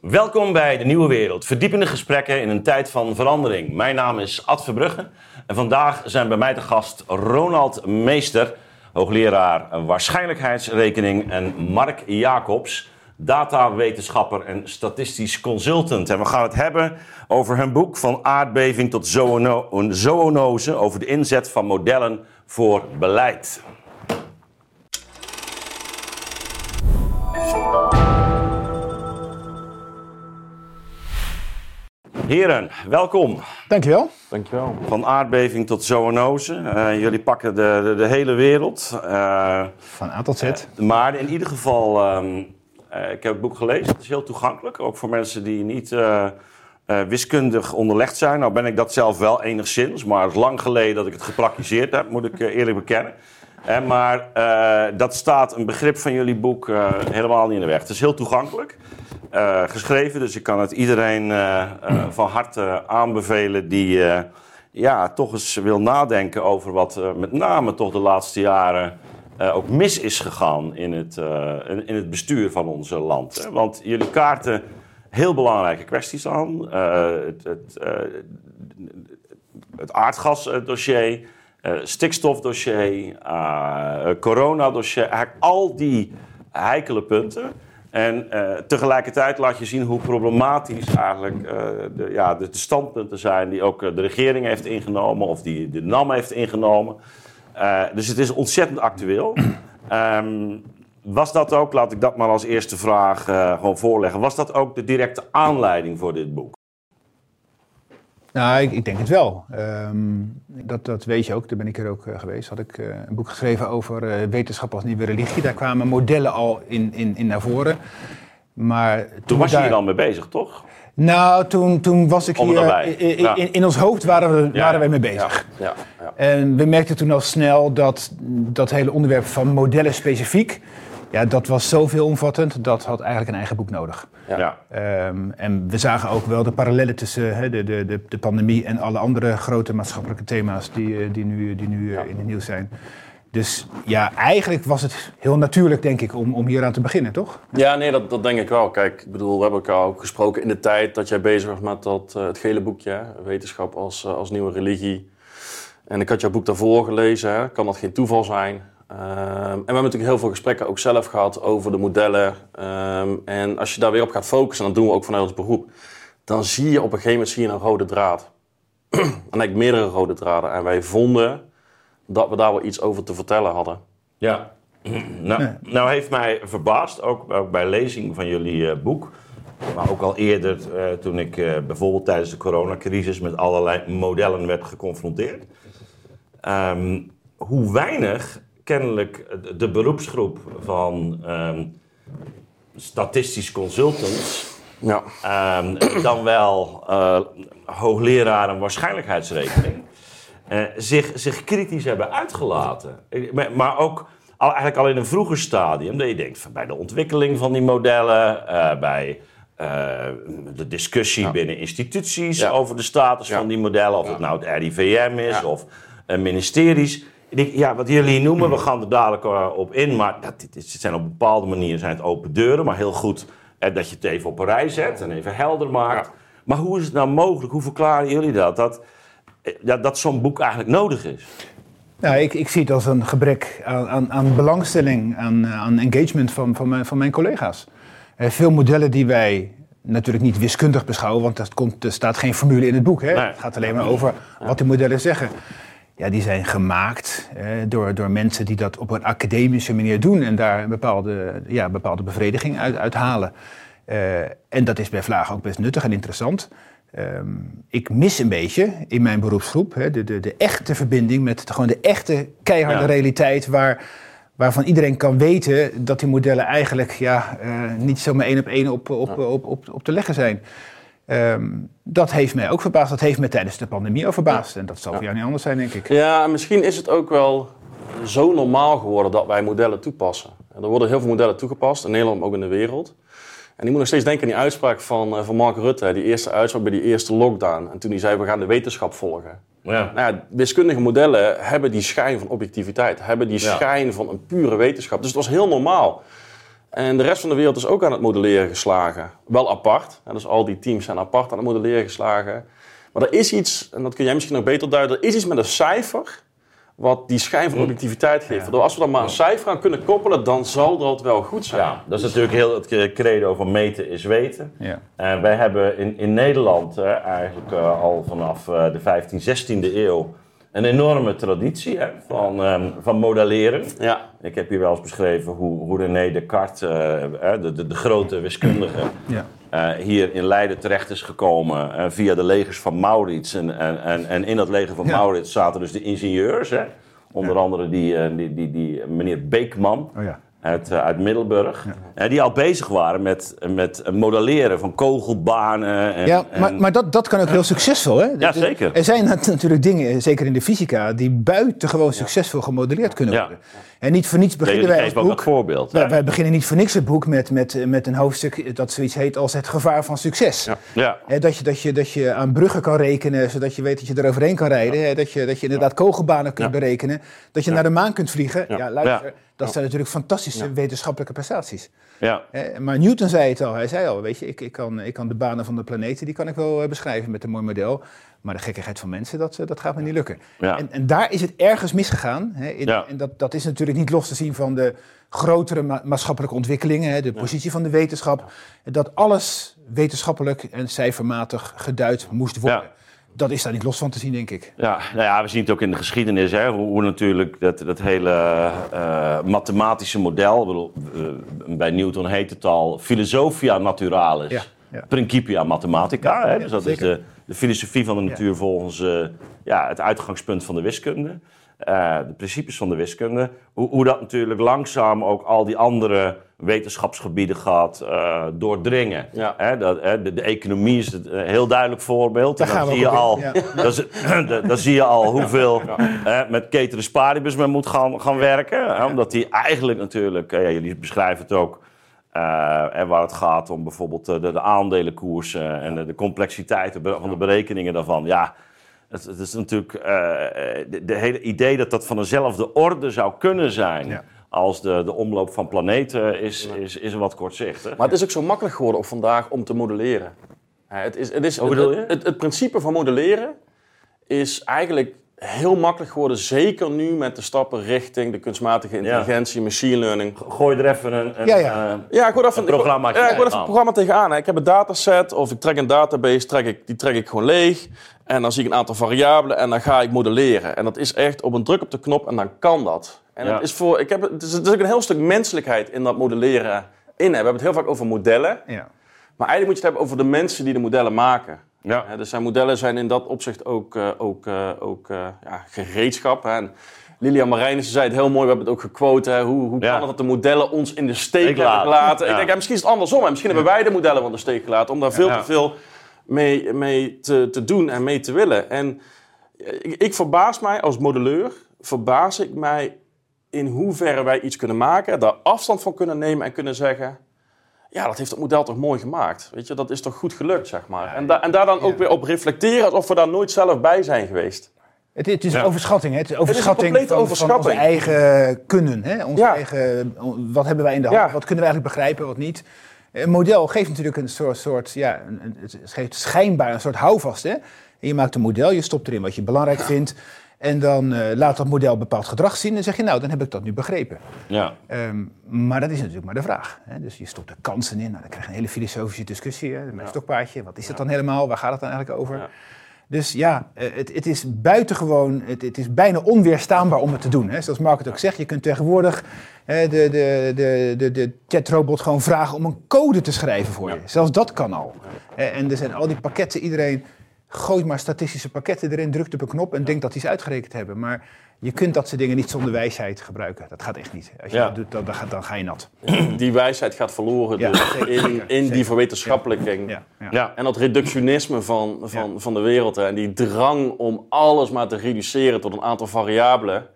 Welkom bij De Nieuwe Wereld. Verdiepende gesprekken in een tijd van verandering. Mijn naam is Ad Verbrugge en vandaag zijn bij mij de gast Ronald Meester, hoogleraar waarschijnlijkheidsrekening, en Mark Jacobs, datawetenschapper en statistisch consultant. En we gaan het hebben over hun boek Van aardbeving tot zoono zoonose over de inzet van modellen voor beleid. Heren, welkom. Dankjewel. Dankjewel. Van aardbeving tot zoonose. Uh, jullie pakken de, de, de hele wereld. Uh, Van A tot Z. Uh, maar in ieder geval, um, ik heb het boek gelezen. Het is heel toegankelijk, ook voor mensen die niet wiskundig onderlegd zijn. Nou ben ik dat zelf wel enigszins, maar het is lang geleden dat ik het gepraktiseerd heb, moet ik eerlijk bekennen. maar dat staat een begrip van jullie boek helemaal niet in de weg. Het is heel toegankelijk. Uh, geschreven. Dus ik kan het iedereen uh, uh, van harte aanbevelen die ja, toch eens wil nadenken over wat met name toch de laatste jaren ook mis is gegaan in het, in het bestuur van ons land. Hè? Want jullie kaarten heel belangrijke kwesties aan. het, het, het aardgasdossier, stikstofdossier, coronadossier, eigenlijk al die heikele punten. En uh, tegelijkertijd laat je zien hoe problematisch eigenlijk uh, de, ja, de, standpunten zijn die ook uh, de regering heeft ingenomen of die de NAM heeft ingenomen. dus het is ontzettend actueel. Um, was dat ook, laat ik dat maar als eerste vraag gewoon voorleggen, was dat ook de directe aanleiding voor dit boek? Nou, ik, ik, denk het wel. Um, dat, dat weet je ook, daar ben ik er ook uh, geweest. Had ik uh, een boek geschreven over uh, wetenschap als nieuwe religie. Daar kwamen modellen al in, in, in naar voren. Maar toen, toen was je hier dan mee bezig, toch? Nou, toen, toen was ik hier... In, ja. in, in, ons hoofd waren we, ja, waren we mee bezig. Ja, en we merkten toen al snel dat dat hele onderwerp van modellen specifiek... Ja, dat was zo veelomvattend, dat had eigenlijk een eigen boek nodig. Ja. Um, en we zagen ook wel de parallellen tussen hè, de, de, de, de, pandemie en alle andere grote maatschappelijke thema's die, eh, die nu, die nu ja. in het nieuws zijn. Dus ja, eigenlijk was het heel natuurlijk, denk ik, om, om hier aan te beginnen, toch? Ja, nee, dat, dat denk ik wel. Kijk, ik bedoel, we hebben elkaar ook gesproken in de tijd dat jij bezig was met dat, uh, het gele boekje, Wetenschap als, uh, als nieuwe religie. En ik had jouw boek daarvoor gelezen, hè. kan dat geen toeval zijn? Um, en we hebben natuurlijk heel veel gesprekken ook zelf gehad over de modellen. Um, en als je daar weer op gaat focussen, en dat doen we ook vanuit ons beroep, dan zie je op een gegeven moment zie je een rode draad. en eigenlijk meerdere rode draden. En wij vonden dat we daar wel iets over te vertellen hadden. Ja, nou, nou heeft mij verbaasd, ook, ook bij lezing van jullie uh, boek, maar ook al eerder uh, toen ik uh, bijvoorbeeld tijdens de coronacrisis met allerlei modellen werd geconfronteerd, um, hoe weinig kennelijk de beroepsgroep van um, statistisch consultants ja. um, dan wel uh, hoogleraren waarschijnlijkheidsrekening uh, zich, zich kritisch hebben uitgelaten. Maar ook al, eigenlijk al in een vroeger stadium, dat je denkt van bij de ontwikkeling van die modellen, uh, bij de discussie ja. binnen instituties ja. over de status van die modellen, of het nou het RIVM is of ministeries ja, wat jullie noemen, we gaan er dadelijk eh, op in, maar dat, het zijn op bepaalde manieren zijn het open deuren, maar heel goed eh, dat je het even op een rij zet en even helder maakt. Ja. Maar hoe is het nou mogelijk, hoe verklaren jullie dat, dat, eh, dat, dat zo'n boek eigenlijk nodig is? Nou, ik, ik zie het als een gebrek aan, aan, aan belangstelling, aan, aan engagement van, van, mijn, van mijn collega's. Veel modellen die wij natuurlijk niet wiskundig beschouwen, want er, komt, er staat geen formule in het boek. Hè? Nee. Het gaat alleen maar over wat die modellen zeggen ja, die zijn gemaakt eh, door, door mensen die dat op een academische manier doen en daar een bepaalde, ja, bepaalde bevrediging uit, uit halen. Uh, en dat is bij Vlaag ook best nuttig en interessant. Um, ik mis een beetje in mijn beroepsgroep hè, de, de, de echte verbinding met de, gewoon de echte keiharde ja. realiteit waar, waarvan iedereen kan weten dat die modellen eigenlijk ja, uh, niet zomaar één op één op, op, op, op, op te leggen zijn. Um, dat heeft mij ook verbaasd. Dat heeft me tijdens de pandemie ook verbaasd. En dat zal voor jou niet anders zijn, denk ik. Ja, misschien is het ook wel zo normaal geworden dat wij modellen toepassen. Er worden heel veel modellen toegepast, in Nederland, maar ook in de wereld. En ik moet nog steeds denken aan die uitspraak van, uh, van Mark Rutte, die eerste uitspraak bij die eerste lockdown. En toen hij zei, we gaan de wetenschap volgen. Ja. Nou ja, wiskundige modellen hebben die schijn van objectiviteit, hebben die schijn van een pure wetenschap. Dus het was heel normaal. En de rest van de wereld is ook aan het modelleren geslagen. Wel apart. Dus al die teams zijn apart aan het modelleren geslagen. Maar er is iets, en dat kun jij misschien nog beter duiden, er is iets met een cijfer wat die schijn van objectiviteit geeft. Ja. Als we dan maar een cijfer aan kunnen koppelen, dan zal dat wel goed zijn. Ja, dat is natuurlijk heel het credo van meten is weten. Ja. En wij hebben in, in Nederland eigenlijk uh, al vanaf uh, de 15e, 16e eeuw een enorme traditie hè, van, um, van modelleren. Ja. Ik heb hier wel eens beschreven hoe, hoe René Descartes, uh, de, de, de, grote wiskundige, ja. uh, hier in Leiden terecht is gekomen uh, via de legers van Maurits. En, en, en in dat leger van ja. Maurits zaten dus de ingenieurs. Hè, onder andere die, die, die, die meneer Beekman. Oh, ja uit, uit Middelburg. Ja. die al bezig waren met, met modelleren van kogelbanen. En, ja, maar, maar dat, dat kan ook heel succesvol. Hè? Ja, zeker. Er zijn natuurlijk dingen, zeker in de fysica, die buitengewoon succesvol gemodelleerd kunnen worden. En niet voor niets beginnen wij als boek... voorbeeld. Wij, wij, beginnen niet voor niks het boek met, met, met een hoofdstuk dat zoiets heet als het gevaar van succes. Ja. Dat, je, dat, je, dat je aan bruggen kan rekenen, zodat je weet dat je er overheen kan rijden. Dat, je, dat je inderdaad kogelbanen kunt berekenen. Dat je naar de maan kunt vliegen. Ja, luister, dat zijn natuurlijk fantastische wetenschappelijke prestaties. Ja. maar Newton zei het al. Hij zei al, weet je, ik, ik, kan, ik kan de banen van de planeten, die kan ik wel eh, beschrijven met een mooi model. Maar de gekkigheid van mensen, dat, eh, dat gaat me niet lukken. Ja. En, en, daar is het ergens misgegaan. Hè, in, En dat, dat is natuurlijk niet los te zien van de grotere maatschappelijke ontwikkelingen, hè, de positie van de wetenschap. Dat alles wetenschappelijk en cijfermatig geduid moest worden. Dat is daar niet los van te zien, denk ik. Ja, nou ja, we zien het ook in de geschiedenis, hè, hoe, natuurlijk dat, dat hele uh, mathematische model, bedoel, uh, bij Newton heet het al philosophia naturalis, ja, ja. principia mathematica. Hè, dus dat is de, de filosofie van de natuur volgens uh, ja, het uitgangspunt van de wiskunde. Uh, de principes van de wiskunde. Hoe, hoe, dat natuurlijk langzaam ook al die andere wetenschapsgebieden gaat uh, doordringen. Ja. Hè, dat, hè, de, de, economie is een heel duidelijk voorbeeld. Daar dan, zie je al, ja. dan, dan, zie je al hoeveel ja. met paribus men moet gaan, gaan werken. Hè, omdat die eigenlijk natuurlijk, ja, jullie beschrijven het ook... Uh, en waar het gaat om bijvoorbeeld de, de aandelenkoersen en de, de complexiteit van de berekeningen daarvan. Ja, het, het is natuurlijk uh, de, de, hele idee dat dat van dezelfde orde zou kunnen zijn. Ja. Als de, de omloop van planeten is, is, is wat kortzichtig. Maar het is ook zo makkelijk geworden op vandaag om te modelleren. Het, is, het, is, Hoe bedoel je? Het, het, principe van modelleren is eigenlijk heel makkelijk geworden. Zeker nu met de stappen richting de kunstmatige intelligentie, ja. machine learning. Gooi er even een, een, ja, ja. Uh, ja, ik even, een programma, ik, ja, ik even een programma tegenaan. Ik heb een dataset of ik trek een database, trek ik, die trek ik gewoon leeg. En dan zie ik een aantal variabelen en dan ga ik modelleren. En dat is echt op een druk op de knop en dan kan dat. En ja. het, is voor, ik heb, het, is, het is ook een heel stuk menselijkheid in dat modelleren in. We hebben het heel vaak over modellen. Ja. Maar eigenlijk moet je het hebben over de mensen die de modellen maken. Ja. dus zijn modellen zijn in dat opzicht ook, uh, ook, uh, ook uh, ja, gereedschap. Hè. En Lilian Marijnissen zei het heel mooi, we hebben het ook gequote. Hè. Hoe, hoe ja. kan het dat de modellen ons in de steek laten? Ik denk, misschien is het andersom. Hè. Misschien hebben wij de modellen van de steek gelaten. Om daar veel te veel mee, mee te, te doen en mee te willen. En ik, ik verbaas mij als modelleur, verbaas ik mij in hoeverre wij iets kunnen maken, daar afstand van kunnen nemen en kunnen zeggen: ja, dat heeft het model toch mooi gemaakt. Weet je, dat is toch goed gelukt, zeg maar. En, da en daar dan ook weer op reflecteren alsof we daar nooit zelf bij zijn geweest. Het, het is ja. overschatting, hè? Het is overschatting het is van, overschatting. van onze eigen kunnen. Hè? Onze ja. eigen, wat hebben wij in de hand? Ja. Wat kunnen we eigenlijk begrijpen, wat niet? Een model geeft natuurlijk een soort, soort ja, een, het geeft schijnbaar een soort houvast. Hè? En je maakt een model, je stopt erin wat je belangrijk vindt. En dan uh, laat dat model bepaald gedrag zien en zeg je, nou, dan heb ik dat nu begrepen. Ja. Um, maar dat is natuurlijk maar de vraag. Hè? Dus je stopt er kansen in, nou, dan krijg je een hele filosofische discussie hè? met ja. stokpaardje. Wat is het dan helemaal? Waar gaat het dan eigenlijk over? Ja. Dus ja, het, het, is buitengewoon, het, het, is bijna onweerstaanbaar om het te doen. Hè? Zoals Mark het ook zegt, je kunt tegenwoordig hè, de, de, de, de, de chatrobot gewoon vragen om een code te schrijven voor je. Zelfs dat kan al. En er zijn al die pakketten, iedereen gooit maar statistische pakketten erin, drukt op een knop en denkt dat die ze uitgerekend hebben. Maar je kunt dat soort dingen niet zonder wijsheid gebruiken. Dat gaat echt niet. Als je ja. dat doet, dan, dan, ga, dan, ga, je nat. Die wijsheid gaat verloren ja, dus in, in die verwetenschappelijking. Ja. Ja. En dat reductionisme van, van, van de wereld. Hè. En die drang om alles maar te reduceren tot een aantal variabelen.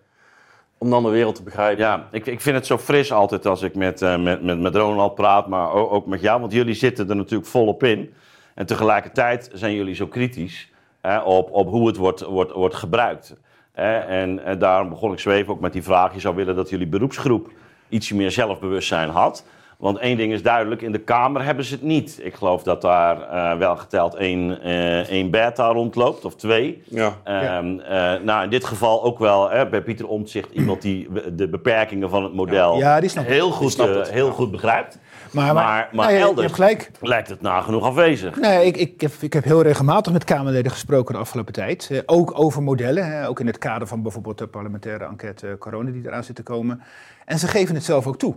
Om dan de wereld te begrijpen. Ja, ik, ik vind het zo fris altijd als ik met, uh, met, met, met Ronald praat, maar ook, ook met jou. Want jullie zitten er natuurlijk volop in. En tegelijkertijd zijn jullie zo kritisch hè, op, op hoe het wordt, wordt, wordt gebruikt. Hè. En, en daarom begon ik zweven ook met die vraag: je zou willen dat jullie beroepsgroep ietsje meer zelfbewustzijn had. Want één ding is duidelijk, in de Kamer hebben ze het niet. Ik geloof dat daar uh, wel geteld één, uh, één beta rondloopt, of twee. Ja. Um, uh, nou, in dit geval ook wel hè, bij Pieter Omtzigt iemand die de beperkingen van het model ja, die snapt heel, goed, het. heel goed begrijpt. Maar, Maar, elders hebt gelijk. lijkt het nagenoeg afwezig. Nee, ik, ik, heb, ik heb heel regelmatig met Kamerleden gesproken de afgelopen tijd. Eh, ook over modellen. Hè, ook in het kader van bijvoorbeeld de parlementaire enquête corona die eraan zit te komen. En ze geven het zelf ook toe.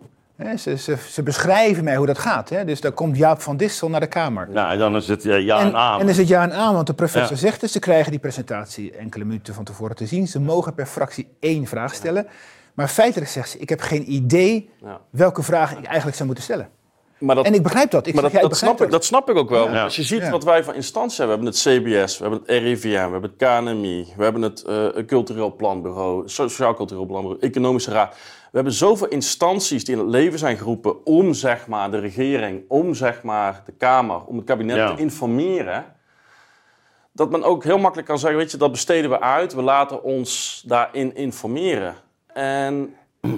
Ze, ze, ze beschrijven mij hoe dat gaat. Hè. Dus daar komt Jaap van Dissel naar de Kamer. Nou, en dan is het eh, ja en, en, aan. en is het ja en aan, want de professor Ja. zegt het. Ze krijgen die presentatie enkele minuten van tevoren te zien. Ze mogen per fractie één vraag stellen. Maar feitelijk zegt ze, ik heb geen idee welke vraag ik eigenlijk zou moeten stellen. Maar dat, En ik begrijp dat. Ik maar zeg, dat, ja, dat, snap ik, dat snap ik ook wel. Ja. Als je ziet Ja. wat wij van instanties hebben. We hebben het CBS, we hebben het RIVM, we hebben het KNMI, we hebben het eh, Cultureel Planbureau, Sociaal Cultureel Planbureau, Economische Raad. We hebben zoveel instanties die in het leven zijn geroepen om zeg maar, de regering, om zeg maar, de Kamer, om het kabinet Ja. te informeren. Dat men ook heel makkelijk kan zeggen, weet je, dat besteden we uit. We laten ons daarin informeren. En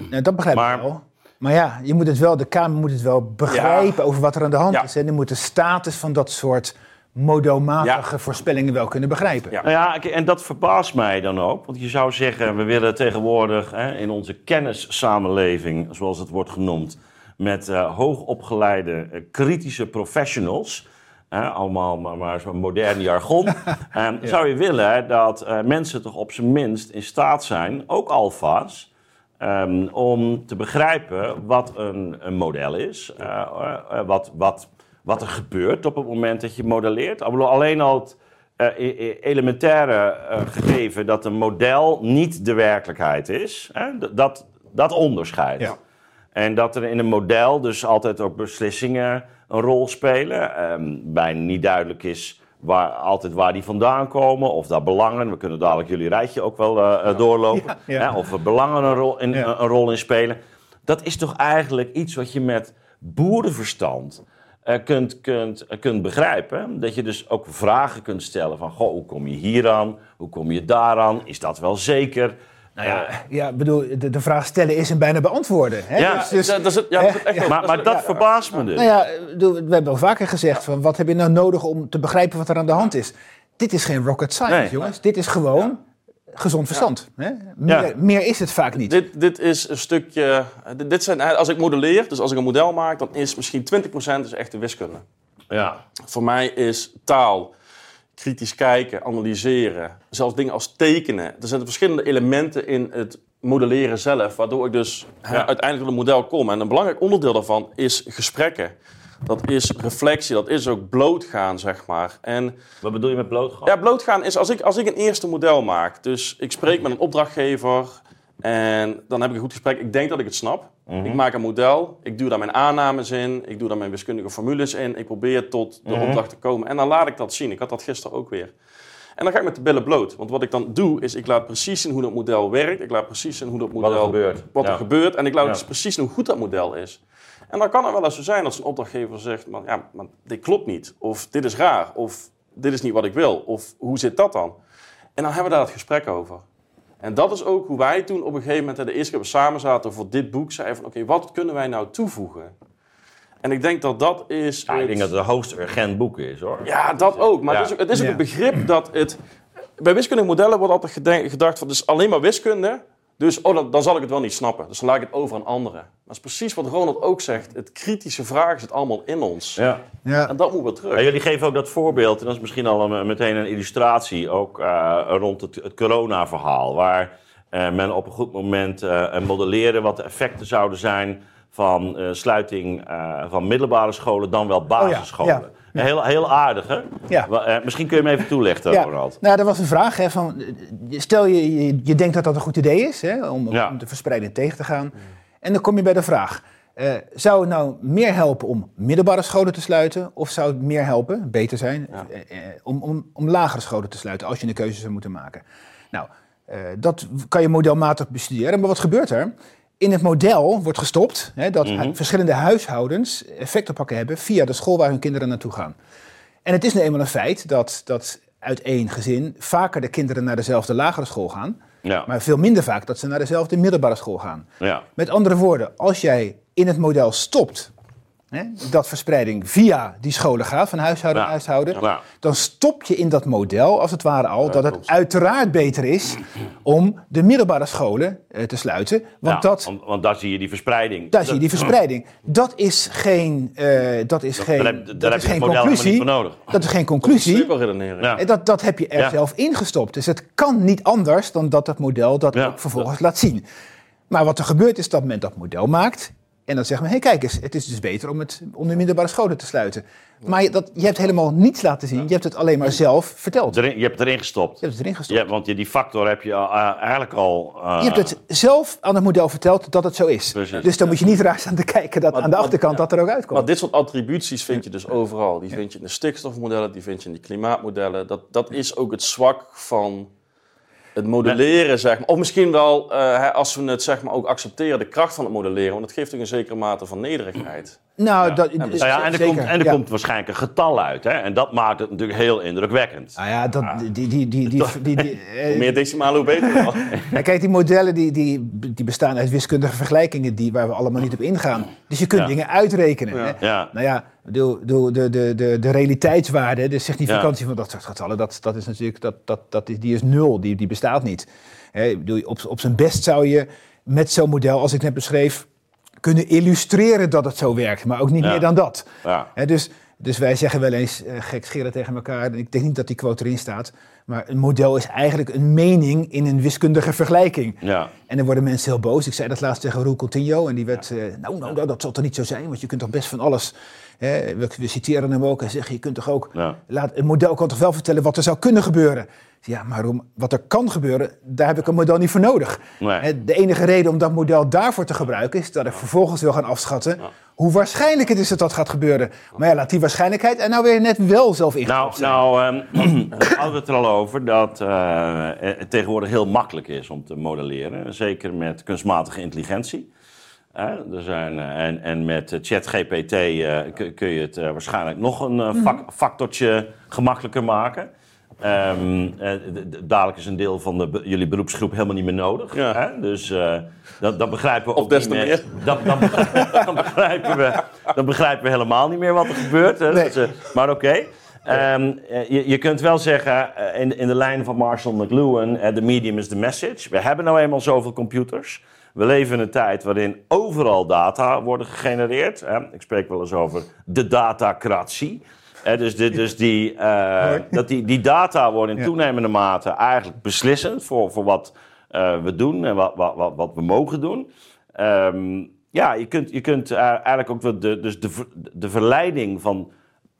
Ja, dat begrijp Maar- ik wel. Maar ja, je moet het wel, de Kamer moet het wel begrijpen over wat er aan de hand Ja. is. En die moet de status van dat soort modelmatige voorspellingen wel kunnen begrijpen. Ja. Nou ja, en dat verbaast mij dan ook. Want je zou zeggen, we willen tegenwoordig hè, in onze kennissamenleving, zoals het wordt genoemd, met eh, hoogopgeleide, eh, kritische professionals, allemaal maar, maar zo'n modern jargon, eh, zou je willen dat eh, mensen toch op zijn minst in staat zijn, ook alfa's, ehm, om te begrijpen wat een, een model is, eh, eh, eh, wat, wat, wat er gebeurt op het moment dat je modelleert. Alleen al het e- e- elementaire gegeven dat een model niet de werkelijkheid is, hè, dat, dat onderscheidt. Ja. En dat er in een model dus altijd ook beslissingen een rol spelen. Ehm, bijna niet duidelijk is waar, altijd waar die vandaan komen. Of daar belangen, we kunnen dadelijk jullie rijtje ook wel eh, eh, doorlopen. Ja, ja. Hè, of er belangen een rol, in, een rol in spelen. Dat is toch eigenlijk iets wat je met boerenverstand eh, kunt, kunt, kunt begrijpen. Dat je dus ook vragen kunt stellen van... Goh, hoe kom je hier aan? Hoe kom je daaraan? Is dat wel zeker? Nou ja, ja, ik bedoel, de, de vraag stellen is en bijna beantwoorden. Hè? Ja, Dus- dus- dat, is het, ja, dat is het echt Ja. ook. Maar, maar dat ja. verbaast me dus. Nou ja, we hebben al vaker gezegd van wat heb je nou nodig om te begrijpen wat er aan de hand is. Dit is geen rocket science, Nee. jongens. Dit is gewoon gezond verstand. Hè? Meer, Ja. meer is het vaak niet. Dit, dit is een stukje. Dit, dit zijn, als ik modelleer, dus als ik een model maak, dan is misschien 20% is echte wiskunde. Ja. Voor mij is taal, kritisch kijken, analyseren, zelfs dingen als tekenen. Er zitten verschillende elementen in het modelleren zelf, waardoor ik dus Ja. uiteindelijk tot een model kom. En een belangrijk onderdeel daarvan is gesprekken. Dat is reflectie, dat is ook blootgaan, zeg maar. En Wat bedoel je met blootgaan? ja, blootgaan is als ik, als ik een eerste model maak. Dus ik spreek met een opdrachtgever en dan heb ik een goed gesprek. Ik denk dat ik het snap. Ik maak een model, ik doe daar mijn aannames in, ik doe daar mijn wiskundige formules in. Ik probeer tot de opdracht te komen en dan laat ik dat zien. Ik had dat gisteren ook weer. En dan ga ik met de billen bloot. Want wat ik dan doe, is ik laat precies zien hoe dat model werkt. Ik laat precies zien hoe dat model... er gebeurt. Wat er gebeurt. En ik laat Ja. dus precies zien hoe goed dat model is. En dan kan het wel eens zo zijn dat zo'n opdrachtgever zegt... Maar, ja, maar dit klopt niet. Of dit is raar. Of dit is niet wat ik wil. Of hoe zit dat dan? En dan hebben we daar het gesprek over. En dat is ook hoe wij toen op een gegeven moment... De eerste keer we samen zaten voor dit boek... zeiden van oké, wat kunnen wij nou toevoegen? En ik denk dat dat is... Ja, ik het- denk dat het een hoogst urgent boek is, hoor. ja, dat ook. Maar Ja. het is ook, het is ook Ja. een begrip dat het... Bij wiskundige modellen wordt altijd gedacht van... het is alleen maar wiskunde, dus oh, dan, dan zal ik het wel niet snappen. Dus dan laat ik het over aan anderen. Dat is precies wat Ronald ook zegt. Het kritische vraag zit allemaal in ons. Ja. Ja. En dat moet weer terug. Ja, jullie geven ook dat voorbeeld, en dat is misschien al een, meteen een illustratie, ook eh, rond het, het corona-verhaal. Waar eh, men op een goed moment eh modelleren wat de effecten zouden zijn van eh, sluiting eh, van middelbare scholen, dan wel basisscholen. Oh ja. Heel, heel aardig, hè? Ja. Eh, misschien kun je hem even toelichten, Ja, Ronald. nou, dat was een vraag. Hè, van, eh, stel je, je, je denkt dat dat een goed idee is hè, om, om de verspreiding tegen te gaan. En dan kom je bij de vraag: eh, zou het nou meer helpen om middelbare scholen te sluiten? Of zou het meer helpen, beter zijn, om, om, om lagere scholen te sluiten als je een keuze zou moeten maken? Nou, dat kan je modelmatig bestuderen. Maar wat gebeurt er? In het model wordt gestopt hè, dat hu- verschillende huishoudens effect op pakken hebben via de school waar hun kinderen naartoe gaan. En het is nu eenmaal een feit dat, dat uit één gezin vaker de kinderen naar dezelfde lagere school gaan, Ja. maar veel minder vaak dat ze naar dezelfde middelbare school gaan. ja. Met andere woorden, als jij in het model stopt hè, dat verspreiding via die scholen gaat, van huishouden Ja. naar huishouden, Ja. dan stop je in dat model, als het ware al, dat het klopt. uiteraard beter is om de middelbare scholen eh, te sluiten. Want Ja, dat, want, want daar zie je die verspreiding. daar zie je die verspreiding. Dat is geen, eh, dat is geen, daar heb- daar dat heb is je geen conclusie. voor nodig. Dat is geen conclusie. En dat, dat heb je er Ja. zelf ingestopt. Dus het kan niet anders dan dat het model dat Ja. ook vervolgens laat zien. Maar wat er gebeurt is dat men dat model maakt. En dan zegt men, hé hey, kijk eens, het is dus beter om het om de middelbare scholen te sluiten. Maar je, dat, je hebt helemaal niets laten zien. Je hebt het alleen maar zelf verteld. Je Erin- je hebt het erin gestopt. hebt het erin gestopt. Ja, want je, die factor heb je al, eh, eigenlijk al... eh, Je hebt het zelf aan het model verteld dat het zo is. Precies. Dus dan moet je niet raar staan te kijken dat Maar- aan de maar- achterkant dat er ook uitkomt. Maar dit soort attributies vind je dus overal. Die vind je in de stikstofmodellen, die vind je in de klimaatmodellen. Dat, dat is ook het zwak van het modelleren, zeg maar. Of misschien wel, eh, als we het zeg maar, ook accepteren, de kracht van het modelleren. Want het geeft ook een zekere mate van nederigheid. nou, dat, Nou ja, en er, zeker, komt, en er ja. komt waarschijnlijk een getal uit. Hè? En dat maakt het natuurlijk heel indrukwekkend. Nou ja, dat, die, die, die, die, die, die, die- Hoe meer decimalen, hoe beter. Ja, kijk, die modellen die, die, die bestaan uit wiskundige vergelijkingen die, waar we allemaal niet op ingaan. Dus je kunt Ja. dingen uitrekenen. Ja. Hè? Ja. Nou ja, de, de, de, de, de, de realiteitswaarde, de significantie van dat soort getallen, dat, dat is natuurlijk dat, dat, dat is, die is nul, die, die bestaat niet. Hè, bedoel, op, op zijn best zou je met zo'n model, als ik net beschreef, kunnen illustreren dat het zo werkt, maar ook niet Ja. meer dan dat. Ja. Hè, dus, dus wij zeggen wel eens uh, gek scheren tegen elkaar. en Ik denk niet dat die quote erin staat. Maar een model is eigenlijk een mening in een wiskundige vergelijking. Ja. En dan worden mensen heel boos. Ik zei dat laatst tegen Roel Coutinho. En die werd, eh, nou, nou, nou, dat zal toch niet zo zijn. Want je kunt toch best van alles... Hè, we, we citeren hem ook en zeggen, je kunt toch ook... Ja. Laat, een model kan toch wel vertellen wat er zou kunnen gebeuren. Ja, maar om, wat er kan gebeuren, daar heb ik een model niet voor nodig. Nee. De enige reden om dat model daarvoor te gebruiken... is dat ik vervolgens wil gaan afschatten... hoe waarschijnlijk het is dat dat gaat gebeuren. Maar ja, laat die waarschijnlijkheid er nou weer net wel zelf in Nou, nou hadden we het er al over dat eh, het tegenwoordig heel makkelijk is om te modelleren. Zeker met kunstmatige intelligentie. Hè, er zijn, eh, en, en met ChatGPT eh, kun, je het waarschijnlijk nog een eh, fac- factortje gemakkelijker maken. Ehm, eh, dadelijk is een deel van de, be- jullie beroepsgroep helemaal niet meer nodig. Ja. Hè? Dus eh, dat, dat begrijpen we Of ook des niet te meer. Dan, begrijpen we, dan begrijpen we helemaal niet meer wat er gebeurt. Hè? Nee. Maar oké. Eh, je, je kunt wel zeggen, eh, in, in de lijn van Marshall McLuhan, eh, the medium is the message. We hebben nou eenmaal zoveel computers. We leven in een tijd waarin overal data worden gegenereerd. Ik spreek wel eens over de datacratie. Dus de, dus die, dat die, die data worden in toenemende mate eigenlijk beslissend voor, voor wat we doen en wat, wat, wat, wat we mogen doen. Ehm, ja, je kunt, je kunt eigenlijk ook de, dus de, de verleiding van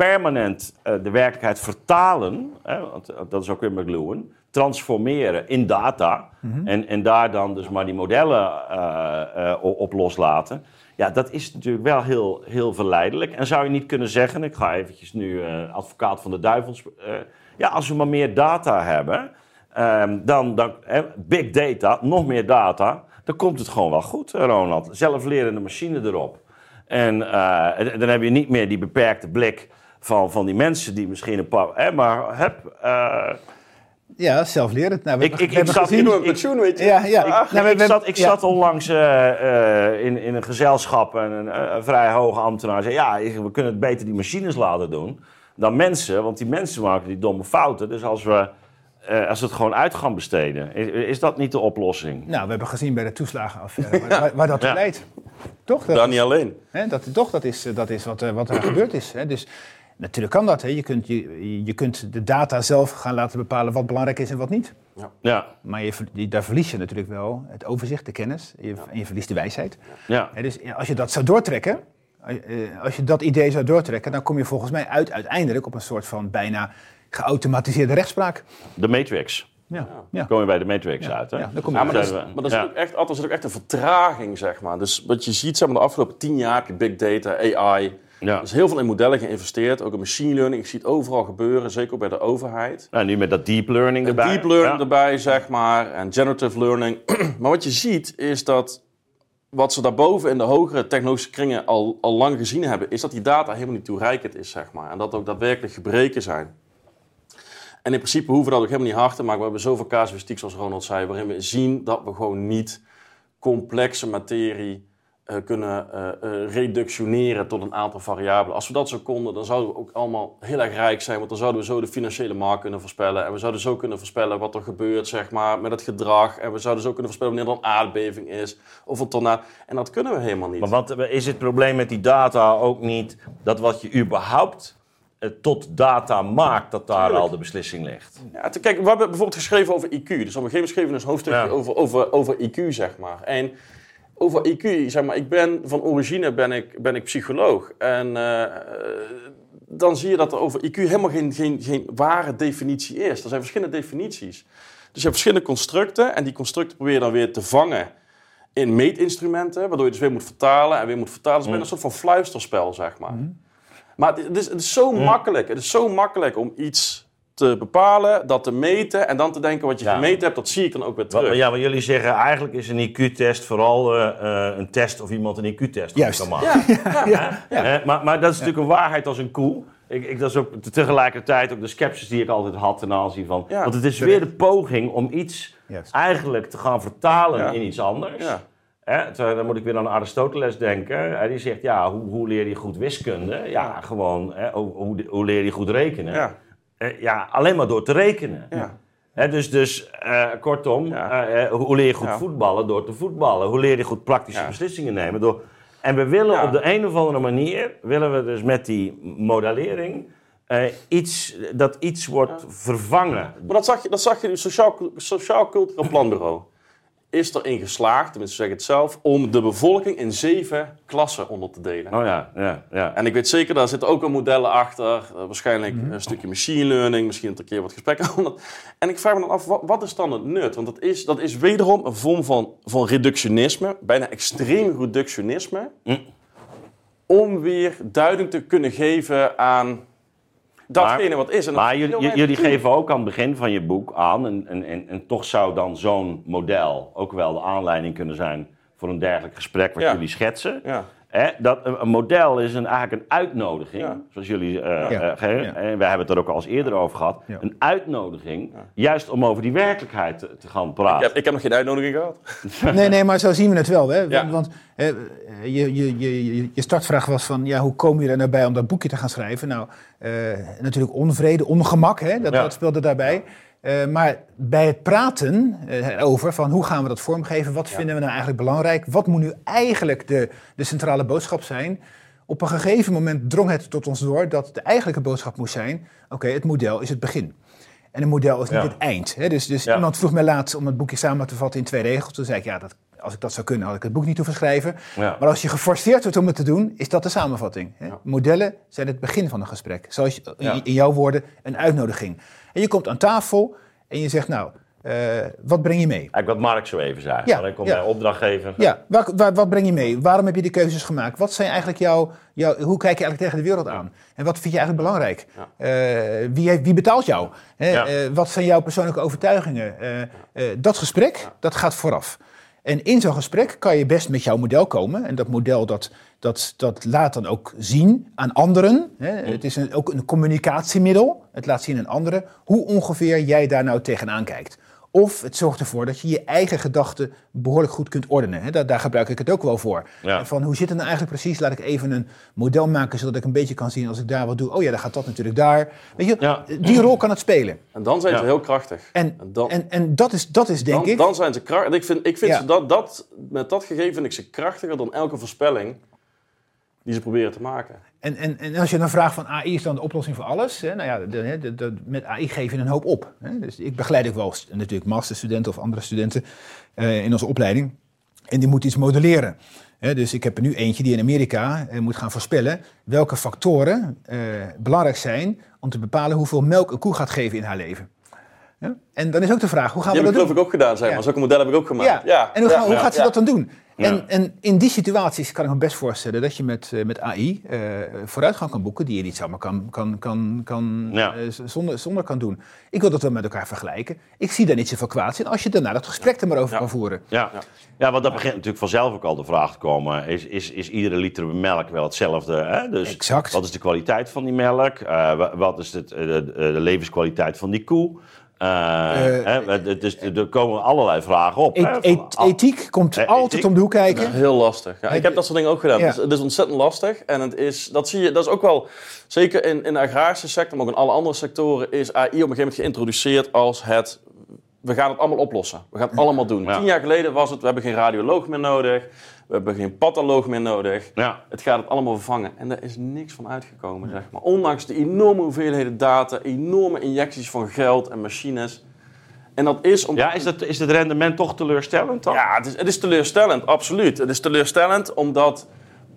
permanent eh, de werkelijkheid vertalen, hè, want eh, dat is ook weer McLuhan, transformeren in data en, en daar dan dus maar die modellen eh, op loslaten. Ja, dat is natuurlijk wel heel, heel verleidelijk. En zou je niet kunnen zeggen, ik ga eventjes nu advocaat van de duivels... ja, als we maar meer data hebben, ehm, dan, dan big data, nog meer data... dan komt het gewoon wel goed, Ronald. Zelflerende machine erop. En en dan heb je niet meer die beperkte blik van, van die mensen die misschien een paar... Hè, maar heb... eh, Ja, zelflerend. Nou, Ik- ik- we ik hebben zat gezien- Nieuwe pensioen, weet je. Ja, ja. ik, Nou, ik we- zat, ik ja. zat onlangs eh, eh, in, in een gezelschap en een, een vrij hoge ambtenaar zei... ja, we kunnen het beter die machines laten doen dan mensen. Want die mensen maken die domme fouten. Dus als we, eh, als we het gewoon uit gaan besteden, is, is dat niet de oplossing? Nou, we hebben gezien bij de toeslagenaffaire waar, waar, waar dat toe Ja. leidt. Toch? Dat, niet alleen. hè, dat, toch, dat is, dat is wat, er- wat er gebeurd is. Hè. Dus natuurlijk kan dat. Hè. Je, kunt, je, je kunt de data zelf gaan laten bepalen wat belangrijk is en wat niet. Ja, Maar je, daar verlies je natuurlijk wel het overzicht, de kennis. Je, En je verliest de wijsheid. ja. Hè, dus ja, als je dat zou doortrekken, eh, eh, als je dat idee zou doortrekken, dan kom je volgens mij uit uiteindelijk op een soort van bijna geautomatiseerde rechtspraak. de Matrix. Ja, ja. Kom je bij de Matrix Ja, uit, hè? ja, daar kom je Ja, maar dat is, maar dat is Ja. ook echt, altijd zit ook echt een vertraging, zeg maar. Dus wat je ziet zeg maar, de afgelopen tien jaar heb je big data, AI. Ja. Er is heel veel in modellen geïnvesteerd, ook in machine learning. Ik zie het overal gebeuren, zeker ook bij de overheid. Nou, nu met dat deep learning erbij. Deep learning Ja. erbij, zeg maar, en generative learning. maar wat je ziet is dat wat ze daarboven in de hogere technologische kringen al, al lang gezien hebben, is dat die data helemaal niet toereikend is, zeg maar. En dat ook daadwerkelijk gebreken zijn. En in principe hoeven we dat ook helemaal niet hard te maken. We hebben zoveel casuïstiek, zoals Ronald zei, waarin we zien dat we gewoon niet complexe materie kunnen uh, uh, reductioneren tot een aantal variabelen. Als we dat zo konden, dan zouden we ook allemaal heel erg rijk zijn. Want dan zouden we zo de financiële markt kunnen voorspellen. En we zouden zo kunnen voorspellen wat er gebeurt zeg maar, met het gedrag. En we zouden zo kunnen voorspellen wanneer er een aardbeving is. Of een tornado. En dat kunnen we helemaal niet. Maar wat is het probleem met die data ook niet dat wat je überhaupt tot data maakt, dat daar al de beslissing ligt. Ja, te, kijk, we hebben bijvoorbeeld geschreven over IQ. Dus op een gegeven moment schreven we een hoofdstukje over, over, over IQ, zeg maar. En over IQ, zeg maar, ik ben van origine ben ik, ben ik psycholoog. En uh, dan zie je dat er over IQ helemaal geen, geen, geen ware definitie is. Er zijn verschillende definities. Dus je hebt verschillende constructen en die constructen probeer je dan weer te vangen in meetinstrumenten, waardoor je dus weer moet vertalen en weer moet vertalen. Dus mm. een soort van fluisterspel, zeg maar. Mm. Maar het is, het is zo mm. makkelijk. Het is zo makkelijk om iets te bepalen, dat te meten en dan te denken wat je gemeten hebt, dat zie ik dan ook weer terug. Ja, maar jullie zeggen eigenlijk is een IQ-test vooral uh, een test of iemand een IQ-test kan maken. Ja, ja, ja, maar, maar dat is natuurlijk een waarheid als een koe. Ik, ik, dat is ook tegelijkertijd ook de sceptisch die ik altijd had ten aanzien van. Want het is weer de poging om iets eigenlijk te gaan vertalen in iets anders. Hè, dan moet ik weer aan Aristoteles denken. die zegt, ja, hoe, hoe leer je goed wiskunde? Ja, gewoon, hè, hoe, hoe, leer je goed rekenen? Ja. Eh, ja, alleen maar door te rekenen. Ja. dus dus uh, kortom, uh, hoe leer je goed voetballen? Door te voetballen. Hoe leer je goed praktische beslissingen nemen? Door... En we willen op de een of andere manier, willen we dus met die modellering... iets, dat iets wordt vervangen. Maar dat zag je, dat zag je in het Sociaal, Sociaal Cultureel Planbureau is erin geslaagd, tenminste zeg ik het zelf, om de bevolking in zeven klassen onder te delen. Oh ja, ja, ja. En ik weet zeker, daar zitten ook al modellen achter. Uh, waarschijnlijk mhm. een stukje machine learning, misschien een keer wat gesprekken. en ik vraag me dan af, wat, wat, is dan het nut? Want dat is, dat is wederom een vorm van, van reductionisme, bijna extreem reductionisme. Mm. Om weer duiding te kunnen geven aan datgene wat is. En maar jullie, jullie geven ook aan het begin van je boek aan, en, en, en, en toch zou dan zo'n model ook wel de aanleiding kunnen zijn voor een dergelijk gesprek wat jullie schetsen. Ja. Dat, een, model is een, eigenlijk een uitnodiging, zoals jullie uh, ja. uh, en wij hebben het er ook al eens eerder over gehad. Een uitnodiging, juist om over die werkelijkheid te, te gaan praten. Ik heb, ik heb, nog geen uitnodiging gehad. nee, nee, maar zo zien we het wel. Hè? Want je, je, je, je startvraag was van, ja, hoe kom je er nou bij om dat boekje te gaan schrijven? Nou, natuurlijk onvrede, ongemak, hè? Dat, dat speelde daarbij. Uh, maar bij het praten uh, over van hoe gaan we dat vormgeven, wat vinden we nou eigenlijk belangrijk, wat moet nu eigenlijk de, de centrale boodschap zijn, op een gegeven moment drong het tot ons door dat de eigenlijke boodschap moest zijn, oké, het model is het begin. En een model is niet het eind. Hè? Dus, dus iemand vroeg mij laatst om het boekje samen te vatten in twee regels. Toen zei ik, ja, dat, als ik dat zou kunnen, had ik het boek niet hoeven schrijven. Maar als je geforceerd wordt om het te doen, is dat de samenvatting. Hè? Modellen zijn het begin van een gesprek. Zoals in, in jouw woorden, een uitnodiging. En je komt aan tafel en je zegt, nou, uh, wat breng je mee? Eigenlijk wat Mark zo even zei. Ja, ik kom ja. bij opdrachtgever. Ja, wat, wat, wat, breng je mee? Waarom heb je de keuzes gemaakt? Wat zijn eigenlijk jouw, jouw, hoe kijk je eigenlijk tegen de wereld aan? En wat vind je eigenlijk belangrijk? Ja. Uh, wie, wie, betaalt jou? Uh, wat zijn jouw persoonlijke overtuigingen? dat gesprek, dat gaat vooraf. En in zo'n gesprek kan je best met jouw model komen. En dat model dat, dat, dat laat dan ook zien aan anderen. Hè. Het is een, ook een communicatiemiddel. Het laat zien aan anderen hoe ongeveer jij daar nou tegenaan kijkt. Of het zorgt ervoor dat je je eigen gedachten behoorlijk goed kunt ordenen. Daar, daar, gebruik ik het ook wel voor. Van hoe zit het nou eigenlijk precies? Laat ik even een model maken zodat ik een beetje kan zien als ik daar wat doe. Oh ja, dan gaat dat natuurlijk daar. Weet je, die rol kan het spelen. En dan zijn ze heel krachtig. En, en, en, en, dat, is, dat is denk dan, ik... Dan zijn ze krachtig. Ik vind, ik vind ze dat, dat, met dat gegeven vind ik ze krachtiger dan elke voorspelling die ze proberen te maken. En, en, en als je dan vraagt van AI is dan de oplossing voor alles? Hè? Nou ja, de, de, met AI geef je een hoop op. Hè? Dus ik begeleid ook wel natuurlijk masterstudenten of andere studenten uh, in onze opleiding. En die moeten iets modelleren. Hè? Dus ik heb er nu eentje die in Amerika uh, moet gaan voorspellen welke factoren uh, belangrijk zijn om te bepalen hoeveel melk een koe gaat geven in haar leven. Ja? En dan is ook de vraag, hoe gaan we dat doen? Dat heb ik ook gedaan, zeg maar. Ja. Zulke model heb ik ook gemaakt. Ja. En hoe, hoe gaat ze dat dan doen? En, en, in die situaties kan ik me best voorstellen dat je met, uh, met AI uh, vooruitgang kan boeken die je niet zomaar kan, kan, kan, kan, uh, zonder, zonder kan doen. Ik wil dat wel met elkaar vergelijken. Ik zie daar niet zoveel kwaad in als je daarna dat gesprek er maar over kan voeren. Ja. Ja. want dat begint natuurlijk vanzelf ook al de vraag te komen. Is, is, is iedere liter melk wel hetzelfde? Hè? Dus exact. Wat is de kwaliteit van die melk? wat is het, de, de levenskwaliteit van die koe? Uh, hè, dus er komen allerlei vragen op. E e ethiek komt e altijd ethiek? om de hoek kijken. heel lastig. Ja, ik heb dat soort dingen ook gedaan. Ja. Het, is, het, is, ontzettend lastig. En het is, dat zie je, dat is ook wel, zeker in, in de agrarische sector, maar ook in alle andere sectoren, is AI op een gegeven moment geïntroduceerd als het we gaan het allemaal oplossen. We gaan het allemaal doen. Tien jaar geleden was het, we hebben geen radioloog meer nodig. We hebben geen patholoog meer nodig. Ja. Het gaat het allemaal vervangen. En daar is niks van uitgekomen, zeg maar. Ondanks de enorme hoeveelheden data, enorme injecties van geld en machines. En dat is om... Ja, is, dat, is het rendement toch teleurstellend dan? Ja, het is, het is teleurstellend, absoluut. Het is teleurstellend omdat